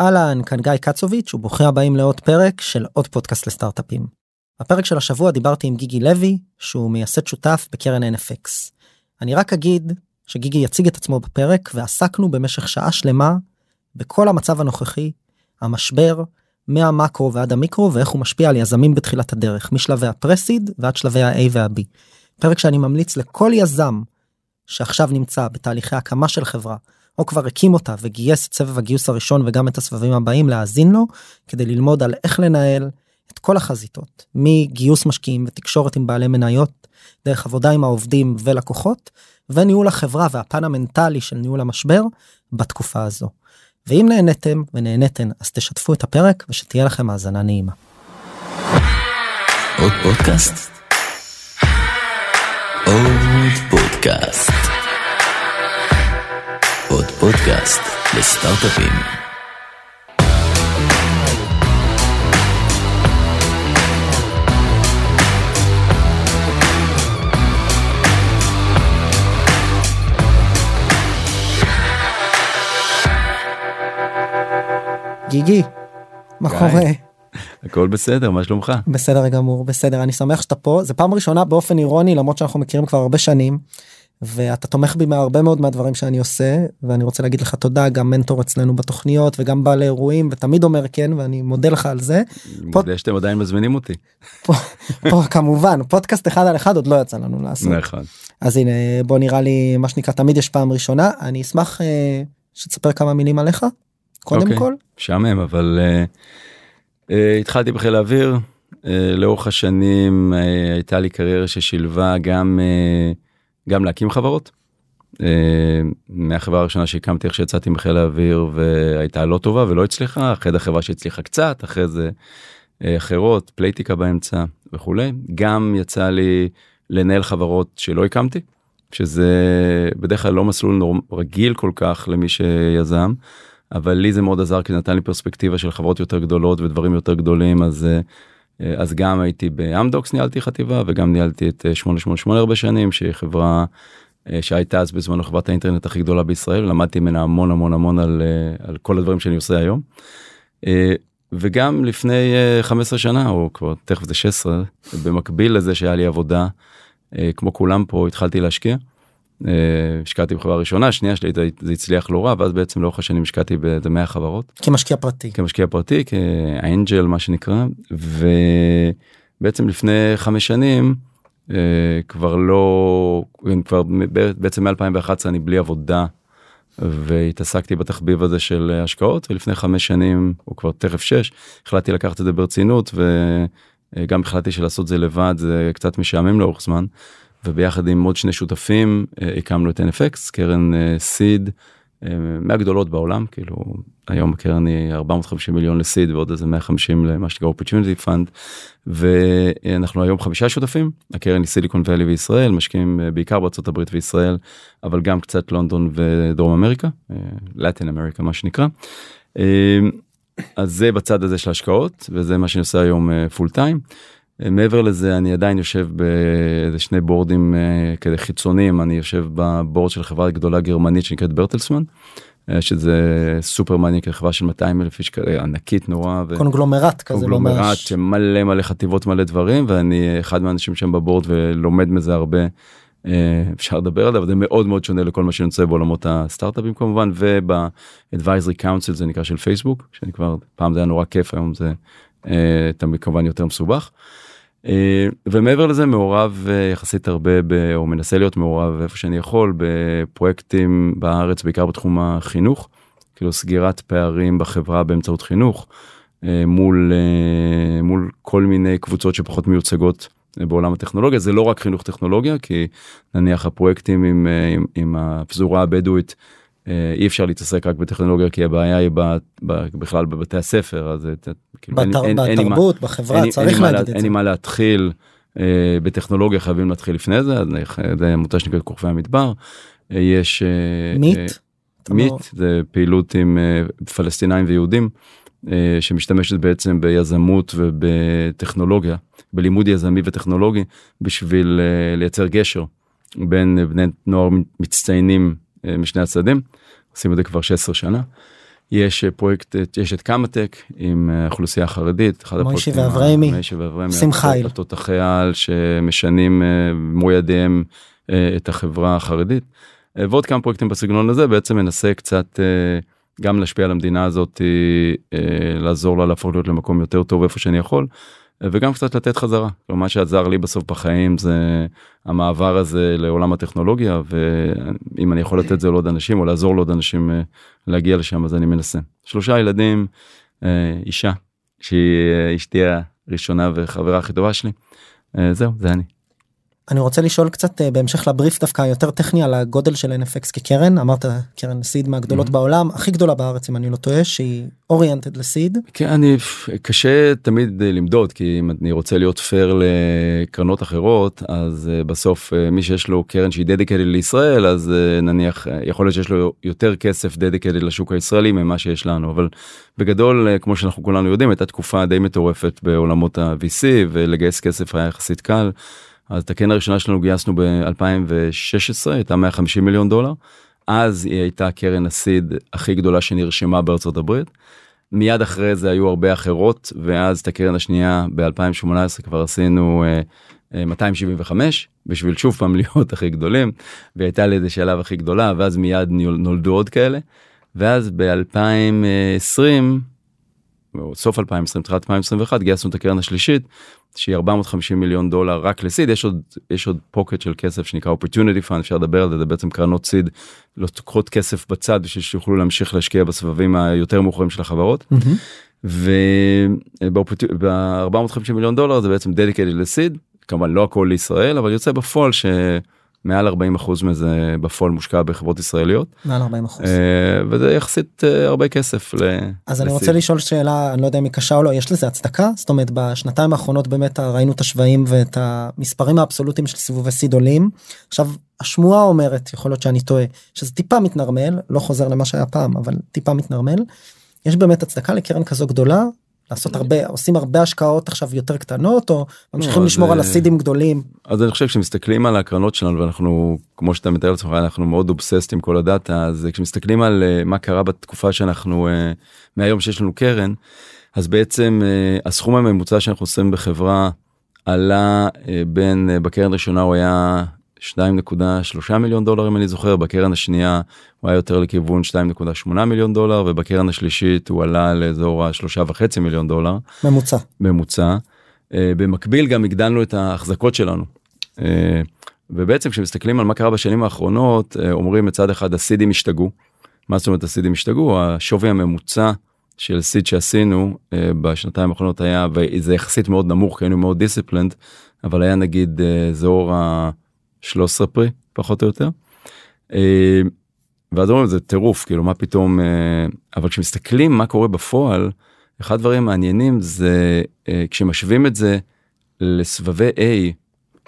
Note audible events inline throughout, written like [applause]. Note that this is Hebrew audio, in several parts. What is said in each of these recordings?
אהלן, כאן גיא קצוביץ' וברוכים הבאים לעוד פרק של עוד פודקאסט לסטארט-אפים. בפרק של השבוע דיברתי עם גיגי לוי, שהוא מייסד שותף בקרן NFX. אני רק אגיד שגיגי יציג את עצמו בפרק ועסקנו במשך שעה שלמה בכל המצב הנוכחי, המשבר, מהמקרו ועד המיקרו ואיך הוא משפיע על יזמים בתחילת הדרך, משלבי הפרסיד ועד שלבי ה-A וה-B. פרק שאני ממליץ לכל יזם שעכשיו נמצא בתהליכי הקמה של חברה או כבר הקים אותה וגייס את סבב הגיוס הראשון וגם את הסבבים הבאים להאזין לו כדי ללמוד על איך לנהל את כל החזיתות מגיוס משקיעים ותקשורת עם בעלי מניות דרך עבודה עם העובדים ולקוחות וניהול החברה והפן המנטלי של ניהול המשבר בתקופה הזו. ואם נהניתם ונהניתן אז תשתפו את הפרק ושתהיה לכם האזנה נעימה. עוד פודקאסט? עוד פודקאסט. עוד פודקאסט לסטארט-אפים. גיגי, מה. קורה? הכל בסדר, מה שלומך? בסדר גמור בסדר אני שמח שאתה פה זה פעם ראשונה באופן אירוני למרות שאנחנו מכירים כבר הרבה שנים. ואתה תומך בי מהרבה מאוד מהדברים שאני עושה ואני רוצה להגיד לך תודה גם מנטור אצלנו בתוכניות וגם בעלי אירועים ותמיד אומר כן ואני מודה לך על זה. מודה שאתם עדיין מזמינים אותי. פה, פה כמובן פודקאסט אחד על אחד עוד לא יצא לנו לעשות נכון. אז הנה בוא נראה לי מה שנקרא תמיד יש פעם ראשונה אני אשמח אה, שתספר כמה מילים עליך קודם אוקיי. כל משעמם, אבל אה, אה, התחלתי בחיל האוויר. אה, לאורך השנים אה, הייתה לי קריירה ששילבה גם, אה, גם להקים חברות. אה, מהחברה הראשונה שהקמתי איך שיצאתי מחיל האוויר והייתה לא טובה ולא הצליחה, אחרי זה חברה שהצליחה קצת, אחרי זה אה, אחרות, פלייטיקה באמצע וכולי. גם יצא לי לנהל חברות שלא הקמתי, שזה בדרך כלל לא מסלול נורמ... רגיל כל כך למי שיזם, אבל לי זה מאוד עזר כי נתן לי פרספקטיבה של חברות יותר גדולות ודברים יותר גדולים, אז, אה, אז גם הייתי באמדוקס ניהלתי חטיבה וגם ניהלתי את אה, 888 הרבה שנים, שהיא חברה אה, שהייתה אז בזמנו חברת האינטרנט הכי גדולה בישראל, למדתי ממנה המון המון המון על, אה, על כל הדברים שאני עושה היום. אה, וגם לפני אה, 15 שנה או כבר תכף זה 16 במקביל לזה שהיה לי עבודה אה, כמו כולם פה התחלתי להשקיע. אה, השקעתי בחברה ראשונה שנייה שלי זה- הצליח לא רע ואז בעצם לאורך השנים השקעתי באיזה 100 חברות. כמשקיע פרטי. כמשקיע פרטי כאנג'ל מה שנקרא ובעצם לפני חמש שנים אה, כבר לא כבר בעצם מ-2011 אני בלי עבודה והתעסקתי בתחביב הזה של השקעות ולפני חמש שנים או כבר תכף שש החלטתי לקחת את זה ברצינות וגם החלטתי שלעשות זה לבד זה קצת משעמם לאורך זמן וביחד עם עוד שני שותפים אה, הקמנו את NFX קרן סיד מהגדולות בעולם כאילו היום הקרן היא 450 מיליון לסיד ועוד איזה 150 למה שנקרא opportunity fund ואנחנו היום חמישה שותפים הקרן היא סיליקון ואלי וישראל משקיעים אה, בעיקר בארצות הברית וישראל אבל גם קצת לונדון ודרום אמריקה לטין אמריקה מה שנקרא. אה, אז זה בצד הזה של השקעות וזה מה שאני עושה היום פול טיים. מעבר לזה אני עדיין יושב באיזה שני בורדים אה, כאלה חיצוניים אני יושב בבורד של חברה גדולה גרמנית שנקראת ברטלסמן. אה, שזה סופר מעניין חברה של 200 אלף איש כאלה ענקית נורא. ו- קונגלומרט כזה קונגלומרט ממש שמלא מלא חטיבות מלא דברים ואני אחד מהאנשים שם בבורד ולומד מזה הרבה. אה, אפשר לדבר על זה מאוד מאוד שונה לכל מה שנמצא בעולמות הסטארט-אפים כמובן וב-advisory council זה נקרא של פייסבוק שאני כבר פעם זה היה נורא כיף היום זה תמיד כמובן יותר מסובך. אה, ומעבר לזה מעורב אה, יחסית הרבה ב, או מנסה להיות מעורב איפה שאני יכול בפרויקטים בארץ בעיקר בתחום החינוך. כאילו סגירת פערים בחברה באמצעות חינוך אה, מול מול כל מיני קבוצות שפחות מיוצגות בעולם הטכנולוגיה. זה לא רק חינוך טכנולוגיה כי נניח הפרויקטים עם, עם, עם הפזורה הבדואית אי אפשר להתעסק רק בטכנולוגיה כי הבעיה היא ב, ב, בכלל בבתי הספר אז כאילו, אין- בתר- אין- אין בתרבות בחברה אין לי- אין צריך מה להגיד לה- את אין זה. לי מה להתחיל אה, בטכנולוגיה חייבים להתחיל לפני זה זה עמותה שנקראת כוכבי המדבר. אה, יש אה, מיט? אה, אתה מיט לא- זה פעילות עם אה, פלסטינאים ויהודים אה, שמשתמשת בעצם ביזמות ובטכנולוגיה בלימוד יזמי וטכנולוגי בשביל אה, לייצר גשר בין אה, בני נוער מצטיינים אה, משני הצדדים. עושים את זה כבר 16 שנה. יש אה, פרויקט, אה, יש את קמאטק עם אה, אוכלוסייה חרדית. אחד הפרויקטים ה- ואברהמי. מוישי ואברהמי. עושים חיל. העל שמשנים במו ידיהם את החברה החרדית. ועוד כמה פרויקטים בסגנון הזה בעצם מנסה קצת גם להשפיע על המדינה הזאת, לעזור לה להפוך להיות למקום יותר טוב איפה שאני יכול. וגם קצת לתת חזרה. מה שעזר לי בסוף בחיים זה המעבר הזה לעולם הטכנולוגיה ואם אני יכול לתת זה לעוד אנשים או לעזור לעוד אנשים אה, להגיע לשם אז אני מנסה. שלושה ילדים, אה, אישה שהיא אה, אשתי הראשונה וחברה הכי טובה שלי. זהו זה אני. אני רוצה לשאול קצת אה, בהמשך לבריף דווקא יותר טכני על הגודל של NFX כקרן אמרת קרן סיד מהגדולות Mhm. בעולם הכי גדולה בארץ אם אני לא טועה שהיא אוריינטד לסיד כן, אני קשה תמיד אה, למדוד כי אם אני רוצה להיות פייר לקרנות אחרות אז אה, בסוף מי שיש לו קרן שהיא דדיקטד לישראל אז נניח יכול להיות שיש לו יותר כסף דדיקטד לשוק הישראלי ממה שיש לנו אבל בגדול כמו שאנחנו כולנו יודעים הייתה תקופה די מטורפת בעולמות ה-VC ולגייס כסף היה יחסית קל. אז את הקרן הראשונה שלנו גייסנו ב-2016 הייתה 150 מיליון דולר. אז היא הייתה קרן הסיד הכי גדולה שנרשמה בארצות הברית. מיד אחרי זה היו הרבה אחרות ואז את הקרן השנייה ב2018 כבר עשינו אה, אה, 275 בשביל שוב פעם [laughs] להיות הכי גדולים והייתה לי איזה שלב הכי גדולה ואז מיד נולדו עוד כאלה. ואז ב2020 סוף 2020 תחילת 2021 גייסנו את הקרן השלישית שהיא 450 מיליון דולר רק לסיד. יש עוד יש עוד פוקט של כסף שנקרא opportunity fund אפשר לדבר על זה זה בעצם קרנות סיד לוקחות כסף בצד בשביל שיוכלו להמשיך להשקיע בסבבים היותר מאוחרים של החברות. וב-450 מיליון דולר זה בעצם דדיקטד לסיד. כמובן לא הכל לישראל אבל יוצא בפועל שמעל 40 אחוז מזה בפועל מושקע בחברות ישראליות מעל 40 אחוז. אה, וזה יחסית אה, הרבה כסף. ל- אז אני. רוצה לשאול שאלה אני לא יודע אם היא קשה או לא יש לזה הצדקה זאת אומרת בשנתיים האחרונות באמת ראינו את השוואים ואת המספרים האבסולוטיים של סיבובי סיד עולים עכשיו השמועה אומרת יכול להיות שאני טועה שזה טיפה מתנרמל לא חוזר למה שהיה פעם אבל טיפה מתנרמל. יש באמת הצדקה לקרן כזו גדולה לעשות הרבה עושים הרבה השקעות עכשיו יותר קטנות או ממשיכים לא, לשמור על הסידים גדולים? אז אני חושב שמסתכלים על הקרנות שלנו ואנחנו כמו שאתה מתאר לעצמך אנחנו מאוד אובססט עם כל הדאטה אז כשמסתכלים על אה, מה קרה בתקופה שאנחנו אה, מהיום שיש לנו קרן אז בעצם אה, הסכום הממוצע שאנחנו עושים בחברה עלה אה, בין אה, בקרן הראשונה הוא היה 2.3 מיליון דולר אם אני זוכר בקרן השנייה הוא היה יותר לכיוון 2.8 מיליון דולר ובקרן השלישית הוא עלה לאזור השלושה וחצי מיליון דולר. ממוצע ממוצע. אה, במקביל גם הגדלנו את ההחזקות שלנו. אה, ובעצם כשמסתכלים על מה קרה בשנים האחרונות אה, אומרים מצד אחד הסידים השתגעו. מה זאת אומרת הסידים השתגעו? השווי הממוצע של סיד שעשינו אה, בשנתיים האחרונות היה וזה יחסית מאוד נמוך כי היינו מאוד דיסציפלנד אבל היה נגיד אזור ה-13 פרי פחות או יותר. אה, ואז אומרים זה טירוף כאילו מה פתאום אה, אבל כשמסתכלים מה קורה בפועל אחד הדברים המעניינים זה אה, כשמשווים את זה לסבבי A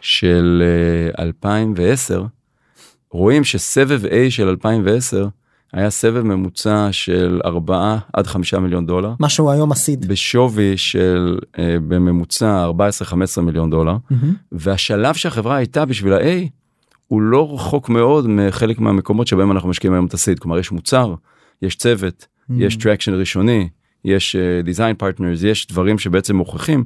של אה, 2010 רואים שסבב A של 2010 היה סבב ממוצע של 4 עד 5 מיליון דולר משהו היום ה seed. בשווי של אה, בממוצע 14-15 מיליון דולר מהמם. והשלב שהחברה הייתה בשביל ה-A הוא לא רחוק מאוד מחלק מהמקומות שבהם אנחנו משקיעים היום את ה seed כלומר יש מוצר יש צוות יש traction ראשוני יש design partners יש דברים שבעצם מוכיחים.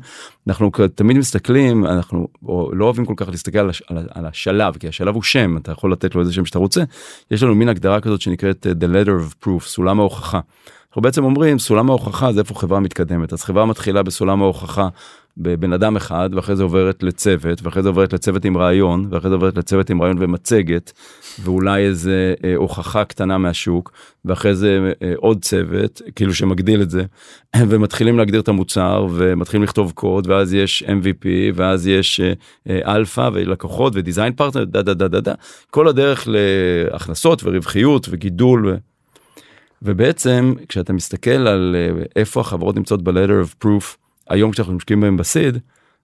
אנחנו תמיד מסתכלים אנחנו לא אוהבים כל כך להסתכל על, הש, על, על השלב כי השלב הוא שם אתה יכול לתת לו איזה שם שאתה רוצה. יש לנו מין הגדרה כזאת שנקראת אה, the letter of proof סולם ההוכחה. אנחנו בעצם אומרים סולם ההוכחה זה איפה חברה מתקדמת. אז חברה מתחילה בסולם ההוכחה בבן אדם אחד ואחרי זה עוברת לצוות ואחרי זה עוברת לצוות עם רעיון ואחרי זה עוברת לצוות עם רעיון ומצגת ואולי איזה אה, הוכחה קטנה מהשוק ואחרי זה אה, עוד צוות כאילו שמגדיל את זה [clears throat] ומתחילים להגדיר את המוצר ומתחילים לכתוב קוד ואז יש MVP ואז יש אה, אה, אלפא ולקוחות ו design partner דה דה דה דה דה כל הדרך להכנסות ורווחיות וגידול. ו... ובעצם כשאתה מסתכל על אה, איפה החברות נמצאות ב-ladder of proof היום כשאנחנו משקיעים בהם ב seed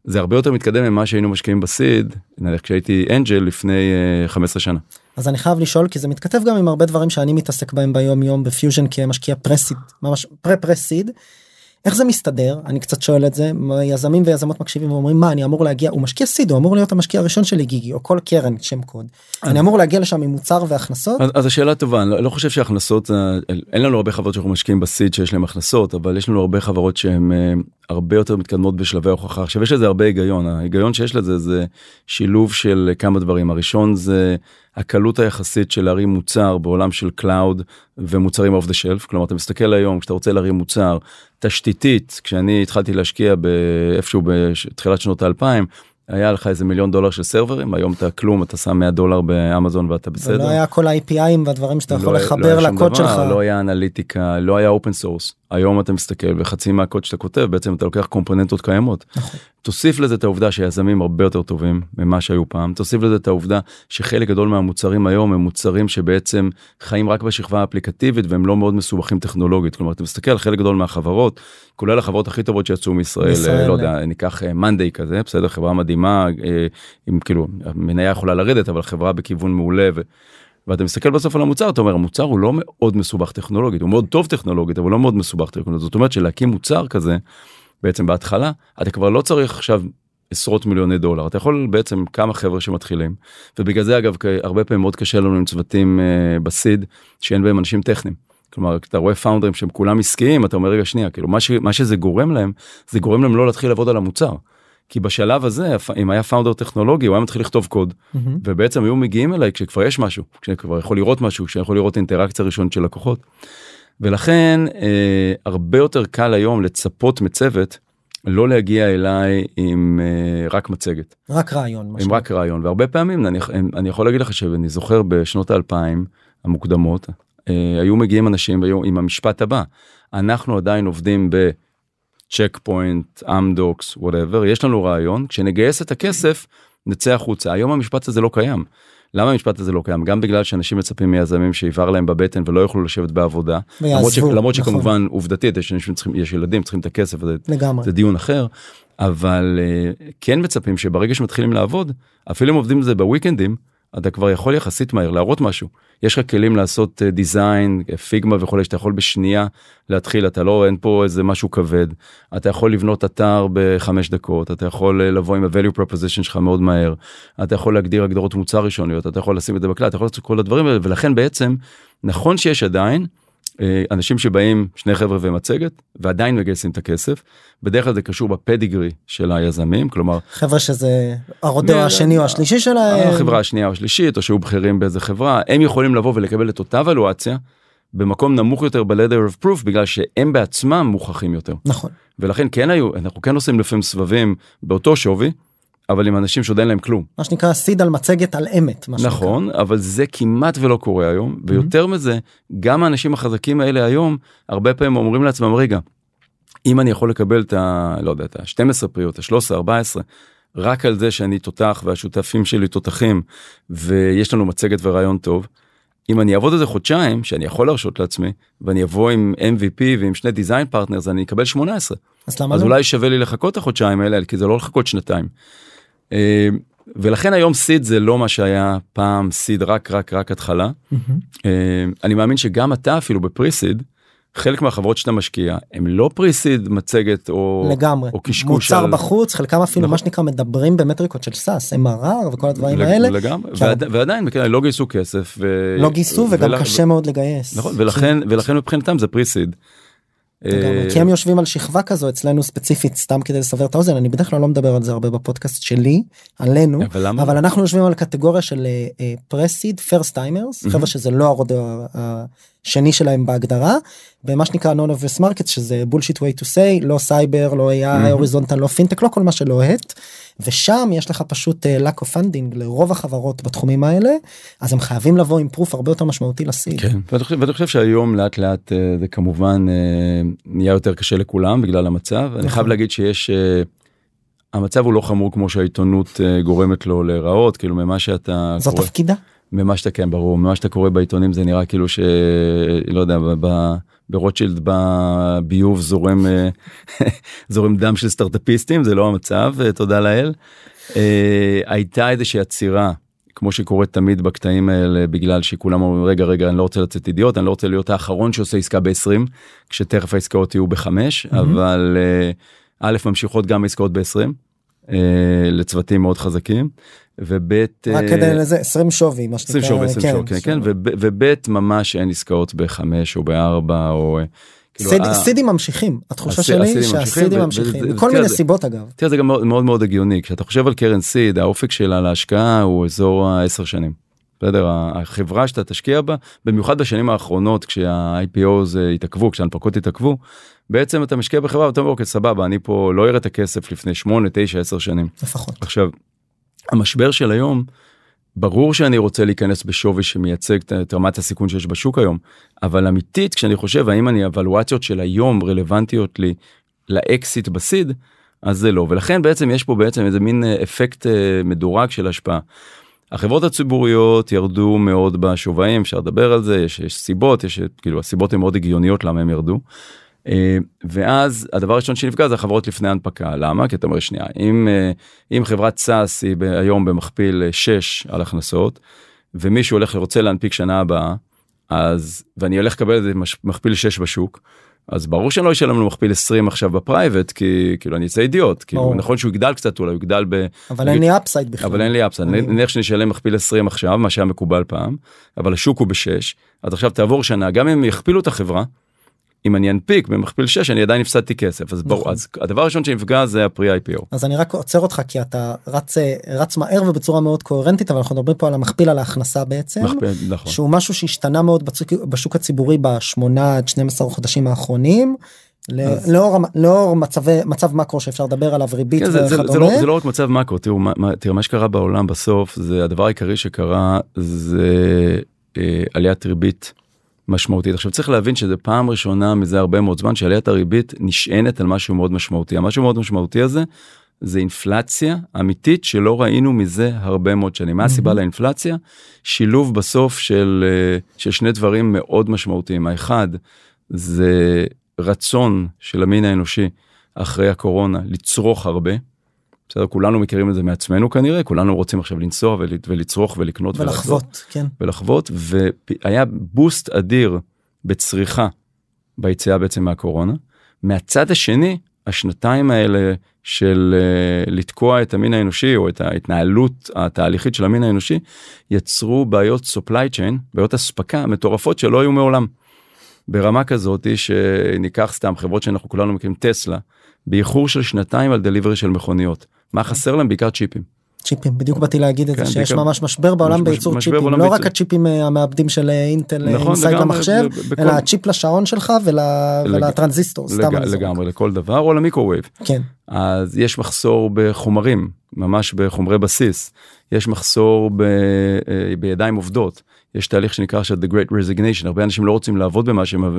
זה הרבה יותר מתקדם ממה שהיינו משקיעים ב seed נניח כשהייתי angel לפני אה, 15 שנה. אז אני חייב לשאול כי זה מתכתב גם עם הרבה דברים שאני מתעסק בהם ביום יום בפיוז'ן כמשקיע pre-seed ממש pre pre-seed. איך זה מסתדר? אני קצת שואל את זה. יזמים ויזמות מקשיבים ואומרים מה אני אמור להגיע? הוא משקיע seed הוא אמור להיות המשקיע הראשון שלי גיגי או כל קרן שם קוד. אני אמור להגיע לשם עם מוצר והכנסות? אז, אז השאלה טובה אני לא, לא חושב שהכנסות אה, אין לנו הרבה חברות שאנחנו משקיעים ב seed שיש להם הכנסות אבל יש לנו הרבה חברות שהן אה, הרבה יותר מתקדמות בשלבי הוכחה. עכשיו יש לזה הרבה היגיון ההיגיון שיש לזה זה שילוב של כמה דברים. הראשון זה הקלות היחסית של להרים מוצר בעולם של cloud ומוצרים off the shelf כלומר אתה מסתכל היום כשאתה רוצה להרים מוצר תשתיתית כשאני התחלתי להשקיע באיפשהו בתחילת שנות האלפיים היה לך איזה מיליון דולר של סרברים היום אתה כלום אתה שם 100 דולר באמזון ואתה בסדר. לא היה כל ה-APIים והדברים שאתה יכול לא, לחבר לא לקוד שלך. לא היה אנליטיקה לא היה open source היום אתה מסתכל וחצי מהקוד שאתה כותב בעצם אתה לוקח קומפוננטות קיימות. נכון. תוסיף לזה את העובדה שיזמים הרבה יותר טובים ממה שהיו פעם תוסיף לזה את העובדה שחלק גדול מהמוצרים היום הם מוצרים שבעצם חיים רק בשכבה האפליקטיבית והם לא מאוד מסובכים טכנולוגית כלומר אתה מסתכל על חלק גדול מהחברות כולל החברות הכי טובות שיצאו מישראל ישראל, לא יודע ניקח מאנדיי כזה בסדר חברה מדהימה עם כאילו המניה יכולה לרדת אבל חברה בכיוון מעולה. ו... ואתה מסתכל בסוף על המוצר אתה אומר המוצר הוא לא מאוד מסובך טכנולוגית הוא מאוד טוב טכנולוגית אבל לא מאוד מסובך טכנולוגית זאת אומרת שלהקים מוצר כזה בעצם בהתחלה אתה כבר לא צריך עכשיו עשרות מיליוני דולר אתה יכול בעצם כמה חבר'ה שמתחילים ובגלל זה אגב הרבה פעמים מאוד קשה לנו עם צוותים uh, בסיד שאין בהם אנשים טכניים. כלומר אתה רואה פאונדרים שהם כולם עסקיים אתה אומר רגע שנייה כאילו מה, ש, מה שזה גורם להם זה גורם להם לא להתחיל לעבוד על המוצר. כי בשלב הזה אם היה פאונדר טכנולוגי הוא היה מתחיל לכתוב קוד mm-hmm. ובעצם היו מגיעים אליי כשכבר יש משהו כשכבר יכול לראות משהו כשיכול לראות אינטראקציה ראשונית של לקוחות. ולכן אה, הרבה יותר קל היום לצפות מצוות לא להגיע אליי עם אה, רק מצגת. רק רעיון. עם רק רעיון והרבה פעמים אני, אני יכול להגיד לך שאני זוכר בשנות האלפיים המוקדמות אה, היו מגיעים אנשים היו עם המשפט הבא אנחנו עדיין עובדים ב... צ'ק פוינט, אמדוקס, whatever, יש לנו רעיון, כשנגייס את הכסף נצא החוצה. היום המשפט הזה לא קיים. למה המשפט הזה לא קיים? גם בגלל שאנשים מצפים מיזמים שיבער להם בבטן ולא יוכלו לשבת בעבודה. למרות, ש... למרות נכון. שכמובן עובדתית יש אנשים צריכים, יש ילדים צריכים את הכסף, זה. זה דיון אחר, אבל uh, כן מצפים שברגע שמתחילים לעבוד, אפילו אם עובדים על זה בוויקנדים, אתה כבר יכול יחסית מהר להראות משהו. יש לך כלים לעשות דיזיין, uh, פיגמה וכולי, שאתה יכול בשנייה להתחיל, אתה לא, אין פה איזה משהו כבד. אתה יכול לבנות אתר בחמש דקות, אתה יכול uh, לבוא עם ה-value proposition שלך מאוד מהר, אתה יכול להגדיר הגדרות מוצר ראשוניות, אתה יכול לשים את זה בקלט, אתה יכול לעשות כל הדברים האלה, ולכן בעצם, נכון שיש עדיין, אה, אנשים שבאים שני חבר'ה ומצגת ועדיין מגייסים את הכסף. בדרך כלל זה קשור בפדיגרי של היזמים כלומר חבר'ה שזה הרודו השני או השלישי שלהם. החברה השנייה או השלישית או שהיו בכירים באיזה חברה. הם יכולים לבוא ולקבל את אותה ולואציה במקום נמוך יותר ב-leather of proof בגלל שהם בעצמם מוכחים יותר. נכון. ולכן כן היו אנחנו כן עושים לפעמים סבבים באותו שווי. אבל עם אנשים שעוד אין להם כלום. מה שנקרא סיד על מצגת על אמת. נכון, שנקרא. אבל זה כמעט ולא קורה היום, ויותר mm-hmm. מזה, גם האנשים החזקים האלה היום, הרבה פעמים אומרים לעצמם, רגע, אם אני יכול לקבל את ה... לא יודע, את ה-12 pre או, ה-13, 14, רק על זה שאני תותח והשותפים שלי תותחים, ויש לנו מצגת ורעיון טוב, אם אני אעבוד על זה חודשיים, שאני יכול להרשות לעצמי, ואני אבוא עם MVP ועם שני design partners, אני אקבל 18. אז למה אז לא? אולי שווה לי לחכות את החודשיים האלה, כי זה לא לחכות שנתיים. אה, ולכן היום seed זה לא מה שהיה פעם seed רק רק רק התחלה. Mm-hmm. אני מאמין שגם אתה אפילו ב pre-seed חלק מהחברות שאתה משקיע הם לא pre-seed מצגת או לגמרי או קשקוש מוצר על... בחוץ חלקם אפילו נכון. מה שנקרא מדברים במטריקות של SaaS MRR וכל הדברים לג... האלה לגמרי ועד... ועדיין כן, לא גייסו כסף ו... לא גייסו וגם ול... קשה מאוד לגייס נכון ולכן כי... ולכן מבחינתם זה pre-seed. אה, כי הם יושבים על שכבה כזו אצלנו ספציפית סתם כדי לסבר את האוזן. אני בדרך כלל לא מדבר על זה הרבה בפודקאסט שלי עלינו אבל, אנחנו יושבים על קטגוריה של pre-seed first timers חברה שזה לא הרודאו השני שלהם בהגדרה במה שנקרא non obvious markets שזה bullshit way to say לא סייבר לא AI horizontal לא פינטק לא כל מה שלא hot ושם יש לך פשוט uh, lack of funding לרוב החברות בתחומים האלה אז הם חייבים לבוא עם proof הרבה יותר משמעותי ל seed. כן, ואני חושב, ואני חושב שהיום לאט לאט uh, זה כמובן uh, נהיה יותר קשה לכולם בגלל המצב נכון. אני חייב להגיד שיש. Uh, המצב הוא לא חמור כמו שהעיתונות גורמת לו להיראות כאילו ממה שאתה זאת קורא, תפקידה ממה שאתה כן ברור ממה שאתה קורא בעיתונים זה נראה כאילו שלא יודע ב, ברוטשילד בביוב זורם אה, [laughs] זורם דם של סטארטאפיסטים זה לא המצב אה, תודה לאל. אה, הייתה איזושהי עצירה כמו שקורה תמיד בקטעים האלה בגלל שכולם אומרים רגע רגע אני לא רוצה לצאת אידיוט אני לא רוצה להיות האחרון שעושה עסקה ב-20 כשתכף העסקאות יהיו ב-5 mm-hmm. אבל א' ממשיכות גם עסקאות ב-20 אה, לצוותים מאוד חזקים וב' רק כדי לזה 20 שווי מה שנקרא 20 שווי 20 שווי כן כן וב' ממש אין עסקאות ב-5 או ב-4 או. כאילו, סיד, ה... סידים ממשיכים התחושה. שלי שהסידים ממשיכים מכל מיני סיבות אגב. תראה זה גם מאוד מאוד, הגיוני כשאתה חושב על קרן סיד האופק שלה להשקעה הוא אזור ה-10 שנים. בסדר החברה שאתה תשקיע בה במיוחד בשנים האחרונות כשה-IPO התעכבו כשהנפקות התעכבו בעצם אתה משקיע בחברה ואתה אומר אוקיי סבבה אני פה לא אראה את הכסף לפני 8 9 10 שנים לפחות עכשיו המשבר של היום ברור שאני רוצה להיכנס בשווי שמייצג את רמת הסיכון שיש בשוק היום, אבל אמיתית כשאני חושב האם אני הוולואציות של היום רלוונטיות לי לאקסיט בסיד, אז זה לא, ולכן בעצם יש פה בעצם איזה מין אה, אפקט אה, מדורג של השפעה. החברות הציבוריות ירדו מאוד בשווים, אפשר לדבר על זה, יש, יש סיבות, יש כאילו הסיבות הן מאוד הגיוניות למה הם ירדו. אה, ואז הדבר הראשון שנפגע זה החברות לפני הנפקה למה כי אתה אומר שנייה אם אה, אם חברת SaaS היא היום במכפיל 6 אה, על הכנסות ומישהו הולך לרוצה להנפיק שנה הבאה אז ואני הולך לקבל את זה מכפיל 6 בשוק. אז ברור שאני לא אשלם לו מכפיל 20 עכשיו ב private כי כאילו אני אצא אידיוט כאילו נכון שהוא יגדל קצת אולי הוא יגדל ב... אבל אין לי upside בכלל. אבל אין לי upside נניח שאני אשלם מכפיל 20 עכשיו מה שהיה מקובל פעם אבל השוק הוא ב-6 אז עכשיו תעבור שנה גם אם יכפילו את החברה אם אני אנפיק במכפיל 6 אני עדיין הפסדתי כסף אז נכון. ברור אז הדבר הראשון שנפגע זה הפרי IPO. אז אני רק עוצר אותך כי אתה רץ רץ מהר ובצורה מאוד קוהרנטית אבל אנחנו מדברים פה על המכפיל על ההכנסה בעצם מכפיל, נכון. שהוא משהו שהשתנה מאוד בשוק, בשוק הציבורי בשמונה עד 12 חודשים האחרונים. אז... לאור, לאור מצבי מצב מקרו שאפשר לדבר עליו ריבית כן, זה, זה, זה, לא, זה לא רק מצב מקרו תראו מה, מה, תראו מה שקרה בעולם בסוף זה הדבר העיקרי שקרה זה אה, עליית ריבית משמעותית. עכשיו צריך להבין שזה פעם ראשונה מזה הרבה מאוד זמן שעליית הריבית נשענת על משהו מאוד משמעותי. המשהו מאוד משמעותי הזה זה אינפלציה אמיתית שלא ראינו מזה הרבה מאוד שנים. מה הסיבה לאינפלציה? שילוב בסוף של, אה, של שני דברים מאוד משמעותיים. האחד זה רצון של המין האנושי אחרי הקורונה לצרוך הרבה. בסדר, כולנו מכירים את זה מעצמנו כנראה, כולנו רוצים עכשיו לנסוע ולצרוך ולקנות ולחוות, ולחזור, כן. ולחוות, והיה בוסט אדיר בצריכה ביציאה בעצם מהקורונה. מהצד השני, השנתיים האלה של uh, לתקוע את המין האנושי או את ההתנהלות התהליכית של המין האנושי, יצרו בעיות supply chain, בעיות אספקה מטורפות שלא היו מעולם. ברמה כזאת שניקח סתם חברות שאנחנו כולנו מכירים, טסלה, באיחור של שנתיים על דליברי של מכוניות. מה חסר להם? בעיקר צ'יפים. צ'יפים בדיוק באתי להגיד את זה כן, שיש ממש משבר בעולם בייצור צ'יפים. לא רק הצ'יפים אה, המעבדים של אה, אינטל אה, נכון, למחשב אלא הצ'יפ לשעון שלך ולטרנזיסטור לגמרי לכל דבר או למיקרווייב. כן. אז יש מחסור בחומרים ממש בחומרי בסיס יש מחסור בידיים עובדות יש תהליך שנקרא של the great resignation הרבה אנשים לא רוצים לעבוד במה שהם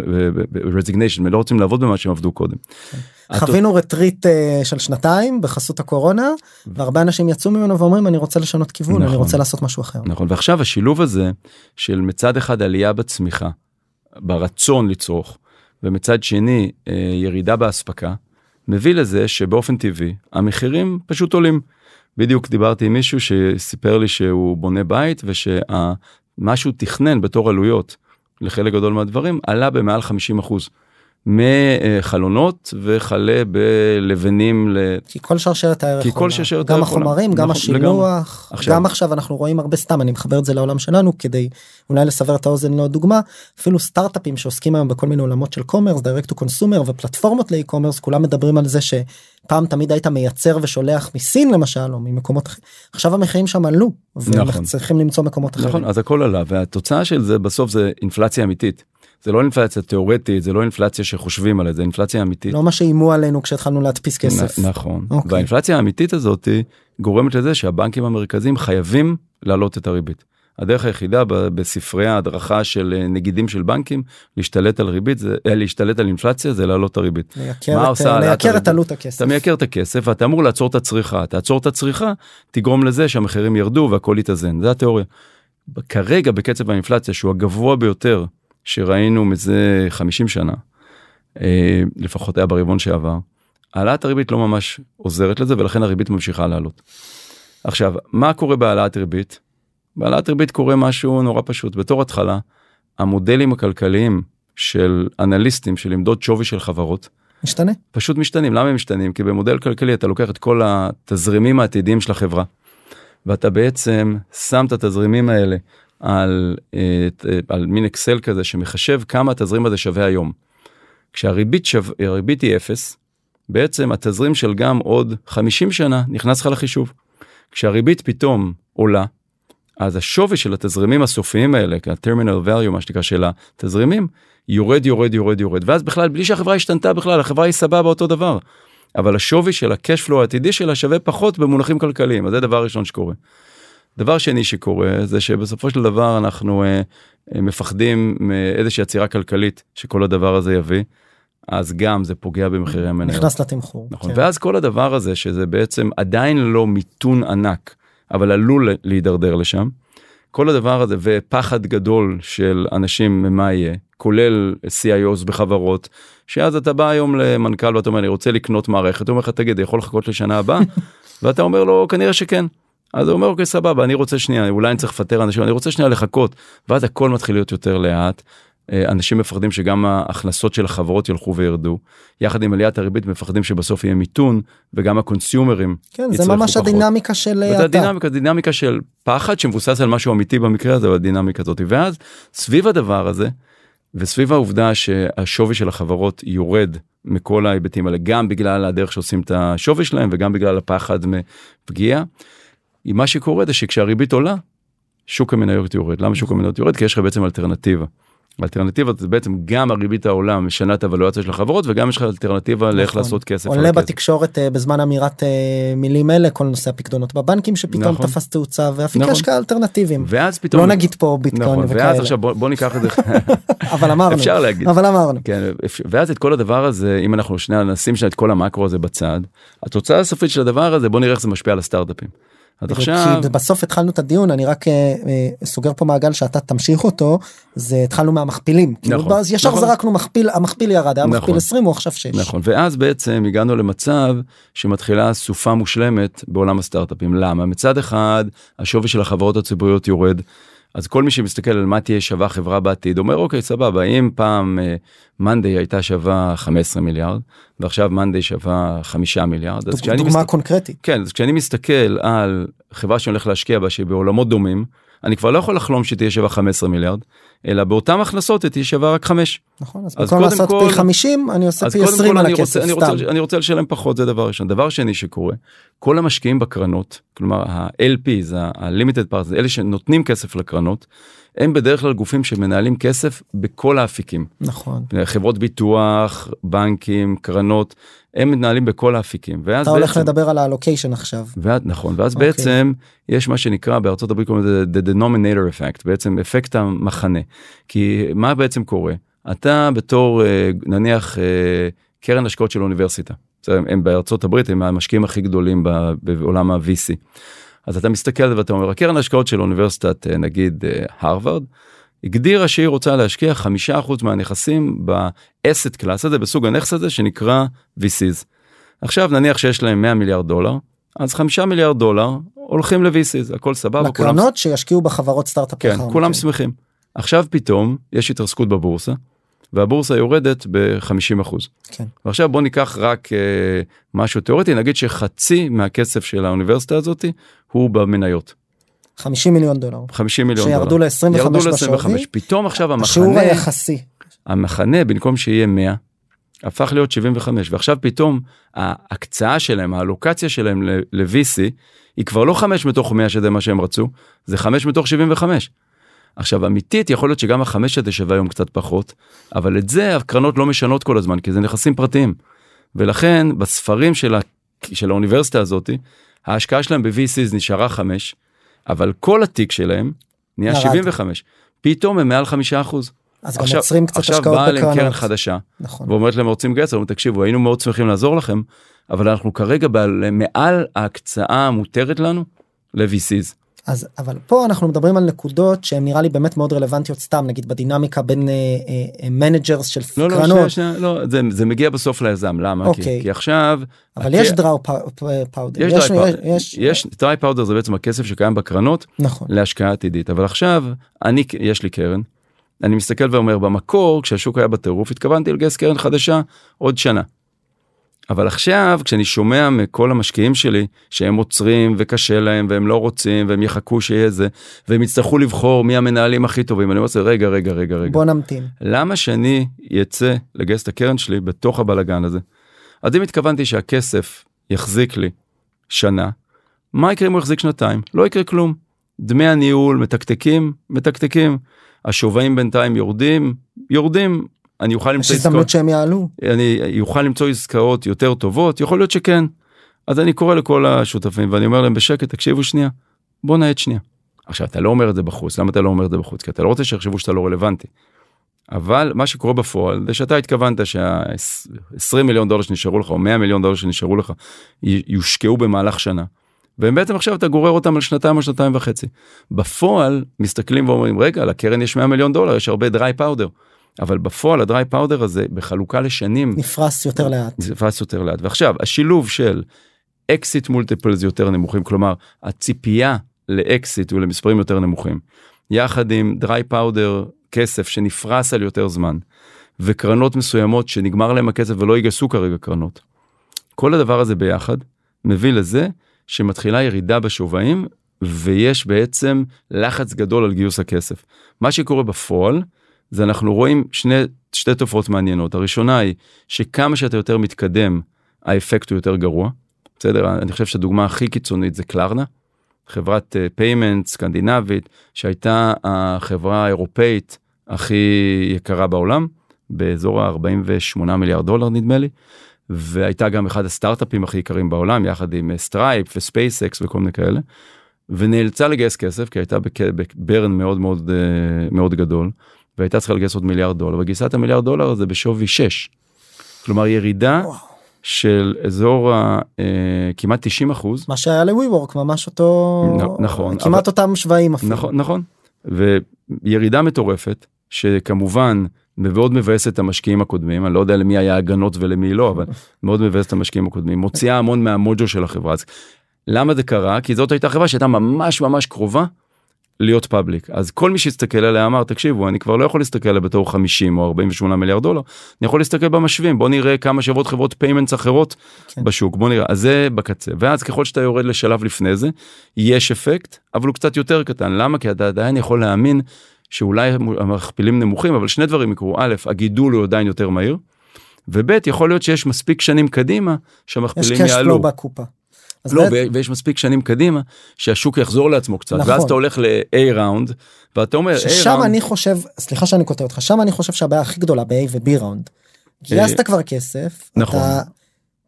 resignation לא רוצים לעבוד במה שהם עבדו קודם. כן. חווינו רטריט אה, של שנתיים בחסות הקורונה והרבה אנשים יצאו ממנו ואומרים אני רוצה לשנות כיוון אני נכון. רוצה לעשות משהו אחר. נכון ועכשיו השילוב הזה של מצד אחד עלייה בצמיחה ברצון לצרוך ומצד שני אה, ירידה באספקה מביא לזה שבאופן טבעי המחירים פשוט עולים. בדיוק דיברתי עם מישהו שסיפר לי שהוא בונה בית ושמה שהוא תכנן בתור עלויות לחלק גדול מהדברים עלה במעל 50 אחוז. מחלונות וכלה בלבנים ל... כי כל שרשרת הערך כי כל שרשרת גם החומרים גם נכון, השילוח עכשיו. גם עכשיו אנחנו רואים הרבה סתם אני מחבר את זה לעולם שלנו כדי אולי לסבר את האוזן לעוד דוגמה אפילו סטארטאפים שעוסקים היום בכל מיני עולמות של commerce direct to consumer ופלטפורמות ל e-commerce כולם מדברים על זה שפעם תמיד היית מייצר ושולח מסין למשל או ממקומות אחרים עכשיו המחירים שם עלו ואנחנו נכון. צריכים למצוא מקומות אחרים. נכון אז הכל עלה והתוצאה של זה בסוף זה אינפלציה אמיתית. זה לא אינפלציה תיאורטית זה לא אינפלציה שחושבים עליה זה אינפלציה אמיתית. לא מה שאיימו עלינו כשהתחלנו להדפיס כסף. נ, נכון okay. אוקיי. והאינפלציה האמיתית הזאת גורמת לזה שהבנקים המרכזיים חייבים להעלות את הריבית. הדרך היחידה בספרי ההדרכה של אה, נגידים של בנקים להשתלט על ריבית זה אה, להשתלט על אינפלציה זה להעלות את הריבית. לייקר את עלות הכסף. אתה מייקר את הכסף ואתה אמור לעצור את הצריכה תעצור את הצריכה תגרום לזה שהמחירים ירדו והכל יתאזן זה התיאוריה. כרגע בקצב האינפלציה שהוא הגבוה ביותר שראינו מזה 50 שנה, אה, לפחות היה ברבעון שעבר, העלאת הריבית לא ממש עוזרת לזה ולכן הריבית ממשיכה לעלות. עכשיו, מה קורה בהעלאת ריבית? בהעלאת ריבית קורה משהו נורא פשוט בתור התחלה המודלים הכלכליים של אנליסטים של למדוד שווי של חברות משתנה. פשוט משתנים למה הם משתנים כי במודל כלכלי אתה לוקח את כל התזרימים העתידיים של החברה ואתה בעצם שם את התזרימים האלה על, אה, על מין אקסל כזה שמחשב כמה התזרים הזה שווה היום. כשהריבית שו... היא אפס בעצם התזרים של גם עוד 50 שנה נכנס לך לחישוב. כשהריבית פתאום עולה אז השווי של התזרימים הסופיים האלה, ה-terminal value מה שנקרא של התזרימים, יורד יורד יורד יורד ואז בכלל בלי שהחברה השתנתה בכלל החברה היא סבבה אותו דבר. אבל השווי של ה-cash העתידי שלה שווה פחות במונחים כלכליים אז זה דבר ראשון שקורה. דבר שני שקורה זה שבסופו של דבר אנחנו אה, אה, מפחדים מאיזושהי עצירה כלכלית שכל הדבר הזה יביא. אז גם זה פוגע במחירי המניות. נכנס לתמחור. נכון. כן. ואז כל הדבר הזה שזה בעצם עדיין לא מיתון ענק אבל עלול להידרדר לשם. כל הדבר הזה ופחד גדול של אנשים ממה יהיה כולל CIOs בחברות שאז אתה בא היום למנכ"ל ואתה אומר אני רוצה לקנות מערכת הוא אומר לך תגיד יכול לחכות לשנה הבאה [laughs] ואתה אומר לו כנראה שכן. אז הוא אומר אוקיי סבבה אני רוצה שנייה אולי אני צריך לפטר אנשים אני רוצה שנייה לחכות ואז הכל מתחיל להיות יותר לאט. אה, אנשים מפחדים שגם ההכנסות של החברות ילכו וירדו יחד עם עליית הריבית מפחדים שבסוף יהיה מיתון וגם הקונסיומרים. כן זה ממש פחות. הדינמיקה של האטה. הדינמיקה, דינמיקה של פחד שמבוסס על משהו אמיתי במקרה הזה, הדינמיקה הזאת. ואז סביב הדבר הזה, וסביב העובדה שהשווי של החברות יורד מכל ההיבטים האלה, גם בגלל הדרך שעושים את השווי שלהם וגם בגלל הפחד מפגיעה, מה שקורה זה שכשהריבית עולה, שוק המניות יורד. למה שוק המניות יורד? כי יש לך בעצם אלטרנטיבה. האלטרנטיבה זה בעצם גם הריבית העולה משנה את הוולואציה של החברות וגם יש לך אלטרנטיבה לאיך נכון. לעשות כסף. עולה. בתקשורת אה, בזמן אמירת אה, מילים אלה כל נושא הפקדונות בבנקים שפתאום נכון. תפס תאוצה ואפיקי נכון. השקעה אלטרנטיביים. ואז פתאום לא נגיד פה ביטקוין נכון, ואז וכאלה. עכשיו בוא, בוא ניקח את זה [laughs] אבל אמרנו. אפשר להגיד אבל אמרנו. כן ואז את כל הדבר הזה אם אנחנו שנייה נשים שנייה את כל המקרו הזה בצד התוצאה הסופית של הדבר הזה בוא נראה איך זה משפיע על הסטארט-אפים. אז עכשיו בסוף התחלנו את הדיון אני רק אה, אה, סוגר פה מעגל שאתה תמשיך אותו זה התחלנו מהמכפילים. כאילו, נכון, אז ישר נכון. זרקנו מכפיל המכפיל ירד היה מכפיל נכון. 20 הוא עכשיו 6. נכון ואז בעצם הגענו למצב שמתחילה סופה מושלמת בעולם הסטארט-אפים למה מצד אחד השווי של החברות הציבוריות יורד. אז כל מי שמסתכל על מה תהיה שווה חברה בעתיד אומר אוקיי סבבה אם פעם מאנדיי הייתה שווה 15 מיליארד ועכשיו מאנדיי שווה 5 מיליארד אז דוגמה מסת- קונקרטית. כן אז כשאני מסתכל על חברה שאני הולך להשקיע בה שהיא בעולמות דומים אני כבר לא יכול לחלום שתהיה שווה 15 מיליארד אלא באותם הכנסות תהיה שווה רק 5. נכון אז אז במקום לעשות כל- פי 50 אני עושה פי קודם 20 כל על אני הכסף רוצה, אני, סתם. רוצה, אני רוצה לשלם פחות זה דבר ראשון דבר שני שקורה כל המשקיעים בקרנות כלומר ה-LP זה ה-limited part אלה שנותנים כסף לקרנות הם בדרך כלל גופים שמנהלים כסף בכל האפיקים נכון. חברות ביטוח בנקים קרנות הם מנהלים בכל האפיקים אתה הולך בעצם- לדבר על הלוקיישן עכשיו. ואז נכון ואז אוקיי. בעצם יש מה שנקרא בארצות הברית קוראים לזה the denominator effect בעצם אפקט המחנה כי מה בעצם קורה אתה בתור אה, נניח אה, קרן השקעות של אוניברסיטה הם בארצות הברית הם המשקיעים הכי גדולים בעולם ה-VC. אז אתה מסתכל ואתה אומר הקרן השקעות של אוניברסיטת אה, נגיד הרווארד הגדירה שהיא רוצה להשקיע חמישה אחוז מהנכסים ב asset class הזה בסוג הנכס הזה שנקרא VCs. עכשיו נניח שיש להם 100 מיליארד דולר אז חמישה מיליארד דולר הולכים ל-VCs הכל סבבה כולם, לקרנות שישקיעו בחברות סטארט-אפ. כן, כולם מכן. שמחים. עכשיו פתאום יש התרסקות בבורסה והבורסה יורדת ב-50 אחוז. כן. ועכשיו בוא ניקח רק אה, משהו תיאורטי נגיד שחצי מהכסף של האוניברסיטה הזאתי הוא במניות 50 מיליון דולר. 50 מיליון שירדו דולר. ל-25 ירדו בשווי. ל-25 פתאום עכשיו השיעור המחנה היחסי. המחנה במקום שיהיה 100 הפך להיות 75 ועכשיו פתאום ההקצאה שלהם האלוקציה שלהם ל-VC היא כבר לא 5 מתוך 100 שזה מה שהם רצו זה 5 מתוך 75. עכשיו אמיתית יכול להיות שגם החמש הזה שווה היום קצת פחות אבל את זה הקרנות לא משנות כל הזמן כי זה נכסים פרטיים. ולכן בספרים של, ה... של האוניברסיטה הזאתי ההשקעה שלהם ב-VCs נשארה 5 אבל כל התיק שלהם נהיה ירד. 75 פתאום הם מעל 5 אחוז. אז גם עוצרים קצת השקעות עכשיו באה להם קרן בקרנות. חדשה נכון. ואומרת להם רוצים לגייס, אומרים תקשיבו היינו מאוד שמחים לעזור לכם אבל אנחנו כרגע בעל, מעל ההקצאה המותרת לנו ל-VCs. אז אבל פה אנחנו מדברים על נקודות שהן נראה לי באמת מאוד רלוונטיות סתם נגיד בדינמיקה בין managers של לא, לא, קרנות שנייה, שנייה, לא, זה, זה מגיע בסוף ליזם, למה? אוקיי. כי, כי עכשיו... אבל יש dry powder יש יש, powder, יש, יש dry powder זה בעצם הכסף שקיים בקרנות נכון להשקעה עתידית, אבל עכשיו אני, יש לי קרן, אני מסתכל ואומר במקור כשהשוק היה בטירוף התכוונתי לגייס קרן חדשה עוד שנה. אבל עכשיו כשאני שומע מכל המשקיעים שלי שהם עוצרים וקשה להם והם לא רוצים והם יחכו שיהיה זה והם יצטרכו לבחור מי המנהלים הכי טובים אני אומר רגע רגע רגע רגע בוא נמתין למה שאני יצא לגייס את הקרן שלי בתוך הבלגן הזה? אז אם התכוונתי שהכסף יחזיק לי שנה, מה יקרה אם הוא יחזיק שנתיים? לא יקרה כלום. דמי הניהול מתקתקים, מתקתקים. השווים בינתיים יורדים, יורדים. אני אוכל יש למצוא הזדמנות עסקאות, שהם יעלו אני אוכל למצוא עסקאות יותר טובות, יכול להיות שכן. אז אני קורא לכל השותפים ואני אומר להם בשקט, תקשיבו שנייה, בוא נאט שנייה. עכשיו אתה לא אומר את זה בחוץ, למה אתה לא אומר את זה בחוץ? כי אתה לא רוצה שיחשבו שאתה לא רלוונטי. אבל מה שקורה בפועל זה שאתה התכוונת שה-20 מיליון דולר שנשארו לך או 100 מיליון דולר שנשארו לך יושקעו במהלך שנה. והם בעצם עכשיו אתה גורר אותם על שנתיים או שנתיים וחצי. בפועל מסתכלים ואומרים רגע לקרן יש 100 מיליון דולר יש הרבה dry powder. אבל בפועל ה dry powder הזה בחלוקה לשנים נפרס יותר לאט נפרס יותר לאט ועכשיו השילוב של exit multiples יותר נמוכים כלומר הציפייה לאקסיט ולמספרים יותר נמוכים יחד עם dry powder כסף שנפרס על יותר זמן וקרנות מסוימות שנגמר להם הכסף ולא יגייסו כרגע קרנות. כל הדבר הזה ביחד מביא לזה שמתחילה ירידה בשווים ויש בעצם לחץ גדול על גיוס הכסף. מה שקורה בפועל זה אנחנו רואים שני, שתי תופעות מעניינות. הראשונה היא שכמה שאתה יותר מתקדם האפקט הוא יותר גרוע. בסדר? אני חושב שהדוגמה הכי קיצונית זה קלרנה. חברת payment סקנדינבית שהייתה החברה האירופאית הכי יקרה בעולם באזור ה-48 מיליארד דולר נדמה לי. והייתה גם אחד הסטארט-אפים הכי יקרים בעולם יחד עם סטרייפ וספייסקס וכל מיני כאלה. ונאלצה לגייס כסף כי הייתה ב burn מאוד מאוד אה, מאוד גדול והייתה צריכה לגייס עוד מיליארד דולר וגייסה את המיליארד דולר הזה בשווי 6. כלומר ירידה וואו. של אזור ה, אה, כמעט 90 אחוז מה שהיה ל WeWork ממש אותו נ- נכון, כמעט אותם שווים אפילו נכון נכון וירידה מטורפת שכמובן מאוד מבאס את המשקיעים הקודמים אני לא יודע למי היה הגנות ולמי לא אבל [laughs] מאוד מבאס את המשקיעים הקודמים מוציאה המון מהמוג'ו של החברה. אז למה זה קרה כי זאת הייתה חברה שהייתה ממש ממש קרובה להיות public אז כל מי שהסתכל עליה אמר תקשיבו אני כבר לא יכול להסתכל עליה בתור 50 או 48 מיליארד דולר אני יכול להסתכל במשווים בוא נראה כמה שוות חברות payments אחרות כן. בשוק בוא נראה אז זה בקצה ואז ככל שאתה יורד לשלב לפני זה יש אפקט אבל הוא קצת יותר קטן למה כי אתה עדיין יכול להאמין שאולי המכפילים נמוכים אבל שני דברים יקרו א' הגידול הוא עדיין יותר מהיר. וב' יכול להיות שיש מספיק שנים קדימה יש שהמכפילים יעלו. פלו בקופה. לא, ו- ויש מספיק שנים קדימה שהשוק יחזור לעצמו קצת נכון. ואז אתה הולך ל-A round ואתה אומר ששם A אני חושב סליחה שאני קוטע אותך שם אני חושב שהבעיה הכי גדולה ב-A ו-B round. גייסת כבר כסף אה, נכון. אתה